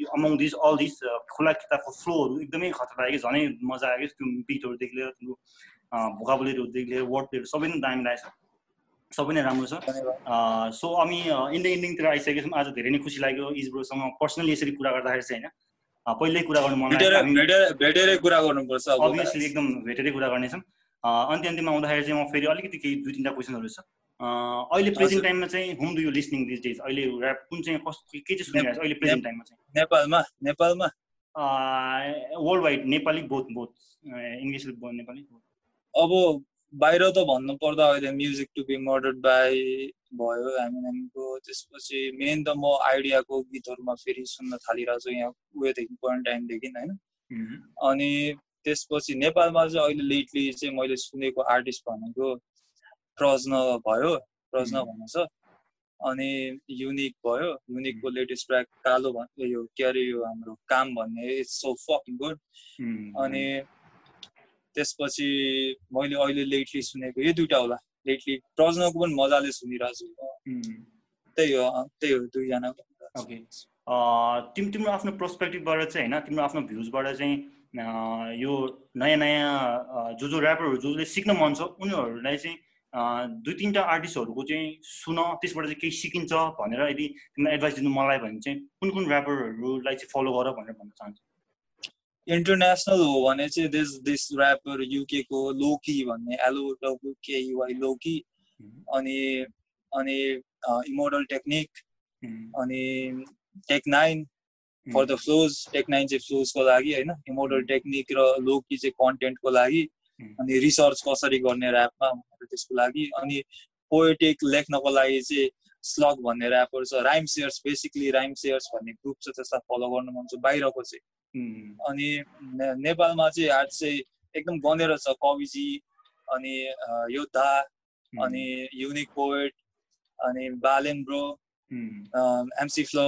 यो अमङ दिस अल दिस खुला किताबको फ्लोहरू एकदमै खतरा लाग्यो झनै मजा आयो त्यो बिटहरूदेखि लिएर त्यो भोकाबुलेहरूदेखि लिएर वर्डहरू सबै नै दामी लागेको छ। सबै नै राम्रो छ। सो हामी इन्डिया इन्डिङतिर आइसकेको छौँ आज धेरै नै खुसी लाग्यो। इजब्रोसँग पर्सनली यसरी कुरा गर्दाखेरि चाहिँ होइन। पहिल्यै कुरा गर्नु मन भेटेरै कुरा गर्नुपर्छ अभियसली एकदम भेटेरै कुरा गर्नेछौँ। अन्त्य अन्त्यमा आउँदाखेरि चाहिँ म फेरि अलिकति केही दुई तिनवटा क्वेसनहरू छ। अहिले प्रेजेन्ट टाइममा चाहिँ whom do you listening this days? अहिले ऱ्याप कुन चाहिँ कस्तो के चाहिँ सुनिरहेको छ अहिले प्रेजेन्ट टाइममा चाहिँ? नेपालमा? नेपालमा? World wide Nepali both both English Nepali अब बाहिर त भन्नु पर्दा अहिले music to be murdered by भयो हामीको त्यसपछि मेन त म आइडियाको गीतहरूमा फेरि सुन्न थालिरहेको छु यहाँ उयोदेखि क्वारेन्टाइनदेखि होइन? अनि त्यसपछि नेपालमा चाहिँ अहिले लेटली चाहिँ मैले सुनेको आर्टिस्ट भनेको प्रज्न भयो प्रज्न भन्नु छ। अनि युनिक भयो युनिकको लेटेस्ट ट्र्याक कालो भन्ने यो के अरे यो हाम्रो काम भन्ने इट्स सो फकिङ गुड अनि त्यसपछि मैले अहिले लेटली सुनेको यो दुइटा होला। लेटली प्रज्नको पनि मजाले सुनिरहेको छु त्यही हो त्यही हो दुईजना ओके। तिमी तिम्रो आफ्नो पर्सपेक्टिभबाट चाहिँ होइन तिम्रो आफ्नो भ्युजबाट चाहिँ यो नयाँ नयाँ जो जो ऱ्यापरहरू जो जसले सिक्न मन छ उनीहरूलाई चाहिँ दुई तिनवटा आर्टिस्टहरूको चाहिँ सुन त्यसबाट चाहिँ केही सिकिन्छ भनेर यदि तिमीलाई एडभाइस दिनु मलाई भने चाहिँ कुन कुन ऱ्यापरहरूलाई चाहिँ फलो गर भनेर भन्न चाहन्छु। इन्टरनेसनल हो भने चाहिँ दिस दिस ऱ्यापर युकेको लोकी भन्ने L O W K Y Lowkey अनि अनि इमोडल टेक्निक अनि Tech Nine for the flows Tech Nine चाहिँ फ्लोजको लागि होइन इमोडल टेक्निक र लोकी चाहिँ कन्टेन्टको लागि अनि रिसर्च कसरी गर्ने ऱ्यापमा त्यसको लागि अनि पोएटिक लेख्नको लागि चाहिँ स्लग भन्ने ऱ्यापर छ Rhyme Sayers basically Rhyme Sayers भन्ने ग्रुप छ त्यसलाई फलो गर्नु मन छ बाहिरको चाहिँ। अनि नेपालमा चाहिँ आर्ट चाहिँ एकदम गनेर छ कविजी अनि योद्धा अनि युनिक पोएट अनि बालेन ब्रो एमसी फ्लो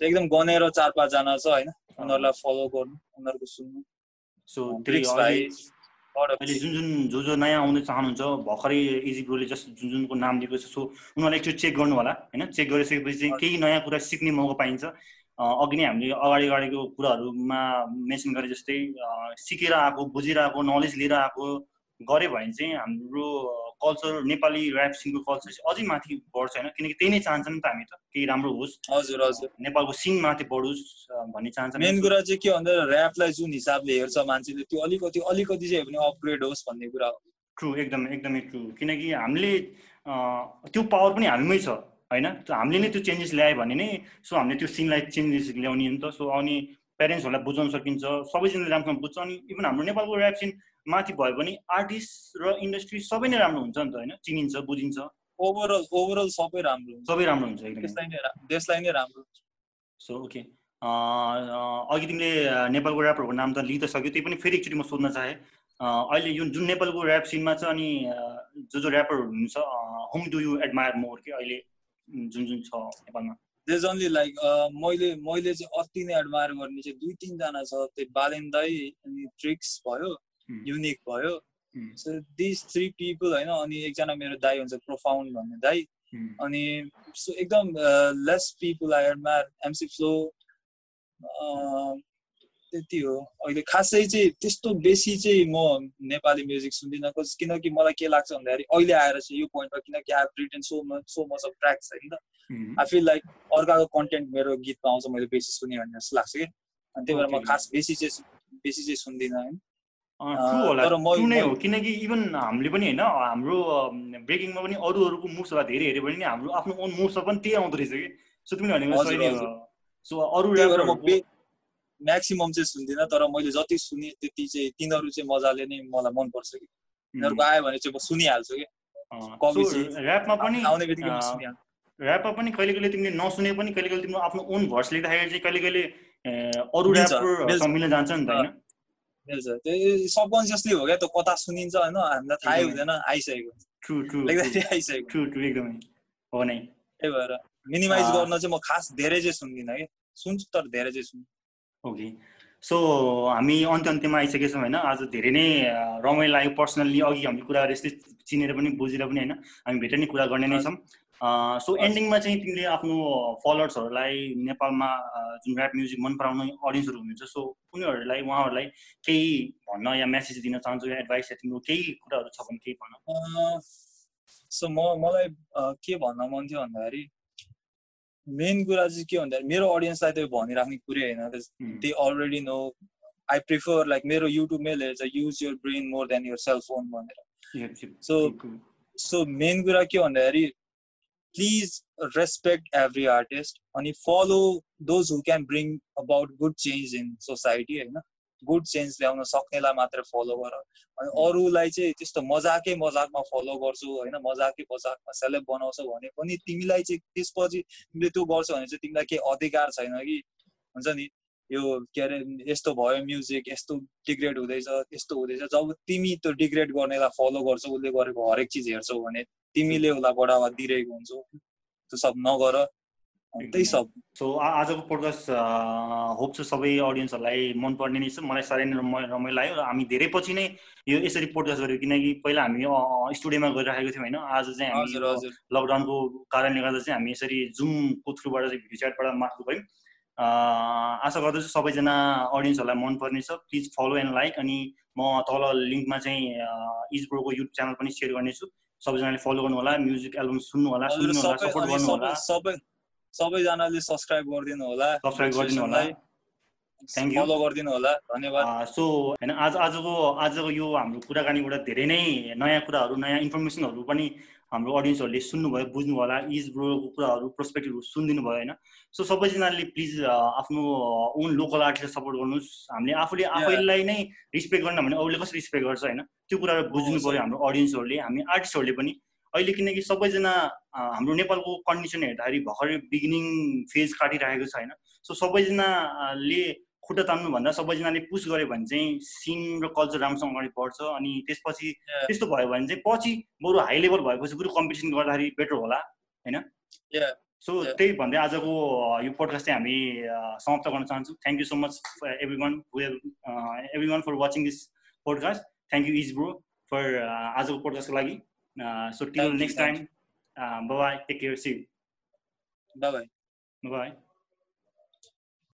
एकदम गनेर चार पाँचजना छ होइन? उनीहरूलाई फलो गर्नु उनीहरूको सुन्नु। सो अहिले जुन जुन जो जो नयाँ आउनु चाहनुहुन्छ भर्खरै इजी ब्रोले जस्ट जुन जुनको नाम लिएको छ सो उनीहरूलाई एकचोटि चेक गर्नु होला होइन? चेक गरिसकेपछि चाहिँ केही नयाँ कुरा सिक्ने मौका पाइन्छ। अघि नै हामीले अगाडि अगाडिको कुराहरूमा मेन्सन गरे जस्तै सिकेर आएको बुझेर आएको नलेज लिएर आएको गऱ्यो भने चाहिँ हाम्रो कल्चर नेपाली ऱ्याप सिङको कल्चर चाहिँ अझै माथि बढ्छ होइन। किनकि त्यही नै चाहन्छ नि त हामी त। केही राम्रो होस्। हजुर हजुर। नेपालको सिङ माथि बढोस् भन्ने चाहन्छ मेन कुरा चाहिँ के भन्दा ऱ्यापलाई जुन हिसाबले हेर्छ मान्छेले त्यो अलिकति अलिकति चाहिँ पनि अपग्रेड होस् भन्ने कुरा हो। ट्रु एकदमै एकदमै ट्रु किनकि हामीले त्यो पावर पनि हामीमै छ। होइन? हामीले नै त्यो चेन्जेस ल्यायो भने नै सो हामीले त्यो सिनलाई चेन्जेस ल्याउने नि त। सो अनि प्यारेन्ट्सहरूलाई बुझाउन सकिन्छ। सबैजनाले राम्रोसँग बुझ्छ। अनि इभन हाम्रो नेपालको ऱ्याप सिन माथि भयो भने आर्टिस्ट र इन्डस्ट्री सबै नै राम्रो हुन्छ नि त होइन? चिनिन्छ बुझिन्छ। ओभरअल ओभरअल सबै राम्रो सबै राम्रो हुन्छ देशलाई नै राम्रो सो ओके अघि तिमीले नेपालको ऱ्यापरहरूको नाम त लिइ सक्यो त्यही पनि फेरि एकचोटि म सोध्न चाहेँ। अहिले यो जुन नेपालको ऱ्याप सिनमा छ अनि जो जो ऱ्यापरहरू हुनुहुन्छ whom do you admire more कि अहिले? जुन जुन छ नेपालमा देज ओन्ली लाइक मैले मैले चाहिँ अति नै एडमायर गर्ने चाहिँ दुई तिनजना छ। त्यो बालेन दाई अनि ट्रिक्स भयो युनिक भयो। सो दिस थ्री पिपल होइन अनि एकजना मेरो दाई हुन्छ प्रोफाउन्ड भन्ने दाई। अनि सो एकदम less people I admire MC flow त्यति हो अहिले खासै चाहिँ त्यस्तो बेसी चाहिँ म नेपाली म्युजिक सुन्दिनँ किनकि मलाई के लाग्छ भन्दाखेरि अहिले आएर चाहिँ यो पोइन्टमा किनकि I return so much so much of tracks होइन? आई फिल लाइक अर्काको कन्टेन्ट मेरो गीतमा आउँछ मैले बेसी सुने भन्ने जस्तो लाग्छ कि? अनि त्यही भएर म खास बेसी चाहिँ बेसी चाहिँ सुन्दिनँ होइन हो। किनकि इभन हामीले पनि होइन हाम्रो ब्रेकिङमा पनि अरू अरूको मुभ्सहरू धेरै हेऱ्यो भने हाम्रो आफ्नो ओन मुभ्समा पनि त्यही आउँदो रहेछ कि? सो तिमीले भनेको सो अरू म्याक्सिमम् चाहिँ सुन्दिनँ तर मैले जति सुने त्यति चाहिँ तिनीहरू चाहिँ मजाले नै मलाई मनपर्छ कि। तिनीहरूको आयो भने चाहिँ म सुनिहाल्छु कि। ऱ्यापमा पनि आउने बित्तिकै सुनिहाल्छु। ऱ्यापमा पनि कहिले कहिले तिमीले नसुने पनि कहिले कहिले तिम्रो आफ्नो ओन भर्स लेख्दाखेरि चाहिँ कहिले कहिले अरू मिल्न जान्छ नि त होइन? त्यो सबकन्सियसली हो क्या त्यो कता सुनिन्छ होइन? हामीलाई थाहै हुँदैन आइसकेको। ट्रु ट्रु लेख्दाखेरि आइसकेको। ट्रु ट्रु एकदमै। हो नै। त्यही भएर मिनिमाइज गर्न चाहिँ म खास धेरै चाहिँ सुन्दिनँ कि। सुन्छु तर धेरै चाहिँ सुन्छु ओके। सो हामी अन्त्य अन्त्यमा आइसकेछौँ होइन? आज धेरै नै रमाइलो लाग्यो पर्सनल्ली। अघि हामी कुराहरू यस्तै चिनेर पनि बुझेर पनि होइन? हामी भेटेर नै कुरा गर्ने नै छौँ। सो एन्डिङमा चाहिँ तिमीले आफ्नो फलोवर्सहरूलाई नेपालमा जुन ऱ्याप म्युजिक मन पराउने अडियन्सहरू हुनुहुन्छ सो उनीहरूलाई उहाँहरूलाई केही भन्न या मेसेज दिन चाहन्छु या एडभाइस या तिम्रो केही कुराहरू छ भने केही भन। सो म मलाई के भन्न मन थियो भन्दाखेरि मेन कुरा चाहिँ के भन्दा मेरो अडियन्सलाई त भनिराख्ने कुरै होइन they already know I prefer like मेरो युट्युबमै हेर्छ use your brain more than your cell phone भनेर सो सो मेन कुरा के भन्दाखेरि प्लिज रेस्पेक्ट एभ्री आर्टिस्ट अनि follow those who can bring about good change in society होइन good change ल्याउन सक्नेलाई मात्रै फलो गर। अनि अरूलाई चाहिँ त्यस्तो मजाकै मजाकमा फलो गर्छु होइन मजाकै मजाकमा सेलेब बनाउँछौ भने पनि तिमीलाई चाहिँ त्यसपछि तिमीले त्यो गर्छौ भने चाहिँ तिमीलाई केही अधिकार छैन कि। हुन्छ नि? यो के अरे यस्तो भयो म्युजिक यस्तो डिग्रेड हुँदैछ यस्तो हुँदैछ। जब तिमी त्यो डिग्रेड गर्नेलाई फलो गर्छौ उसले गरेको हरेक चिज हेर्छौ भने तिमीले उसलाई बढावा दिइरहेको हुन्छौ। त्यो सब नगर। त्यही सब। सो आजको पोडकास्ट होप छ सबै अडियन्सहरूलाई मनपर्ने नै छ। मलाई साह्रै नै रमाइलो लाग्यो र हामी धेरै पछि नै यो यसरी पोडकास्ट गऱ्यौँ किनकि पहिला हामी स्टुडियोमा गरिराखेको थियौँ होइन। आज चाहिँ हामी लकडाउनको कारणले गर्दा चाहिँ हामी यसरी जुमको थ्रुबाट चाहिँ भिडियो च्याटबाट मार्फत भयौँ। आशा गर्दछु सबैजना अडियन्सहरूलाई मनपर्ने छ। प्लिज फलो एन्ड लाइक अनि म तल लिङ्कमा चाहिँ इजब्रोको युट्युब च्यानल पनि सेयर गर्नेछु। सबैजनाले फलो गर्नु होला म्युजिक एल्बम सुन्नु होला सुन्नु होला सपोर्ट गर्नु होला सबैजनाले सब्सक्राइब गरिदिनु होला। सब्सक्राइब गरिदिनु होला। थ्याङ्क यू फलो गरिदिनु होला। धन्यवाद। सो होइन आज आजको आजको यो हाम्रो कुराकानीबाट धेरै नै नयाँ कुराहरू नयाँ इन्फर्मेसनहरू पनि हाम्रो अडियन्सहरूले सुन्नुभयो बुझ्नु होला। इज ब्रोको कुराहरू प्रोस्पेक्टिभहरू सुनिदिनु भयो होइन। सो सबैजनाले प्लिज आफ्नो ओन लोकल आर्टिस्टलाई सपोर्ट गर्नुहोस्। हामीले आफूले आफैलाई नै रिस्पेक्ट गर्न भने अरूले कसरी रिस्पेक्ट गर्छ होइन। त्यो कुराहरू बुझ्नु पऱ्यो हाम्रो अडियन्सहरूले हामी आर्टिस्टहरूले पनि। अहिले किनकि सबैजना हाम्रो नेपालको कन्डिसन हेर्दाखेरि भर्खरै बिगिनिङ फेज काटिरहेको छ होइन। सो सबैजनाले खुट्टा तान्नुभन्दा सबैजनाले पुस गऱ्यो भने चाहिँ सिन र कल्चर राम्रोसँग अगाडि बढ्छ अनि त्यसपछि त्यस्तो भयो भने चाहिँ पछि बरु हाई लेभल भएपछि बरु कम्पिटिसन गर्दाखेरि बेटर होला होइन? सो त्यही भन्दै आजको यो पोडकास्ट चाहिँ हामी समाप्त गर्न चाहन्छौँ। Thank you so much every one every one for watching this podcast thank you Iz Bro for आजको पोडकास्टको लागि। Uh, so till next time, uh, bye bye. Take care. See you. Bye bye. Bye bye.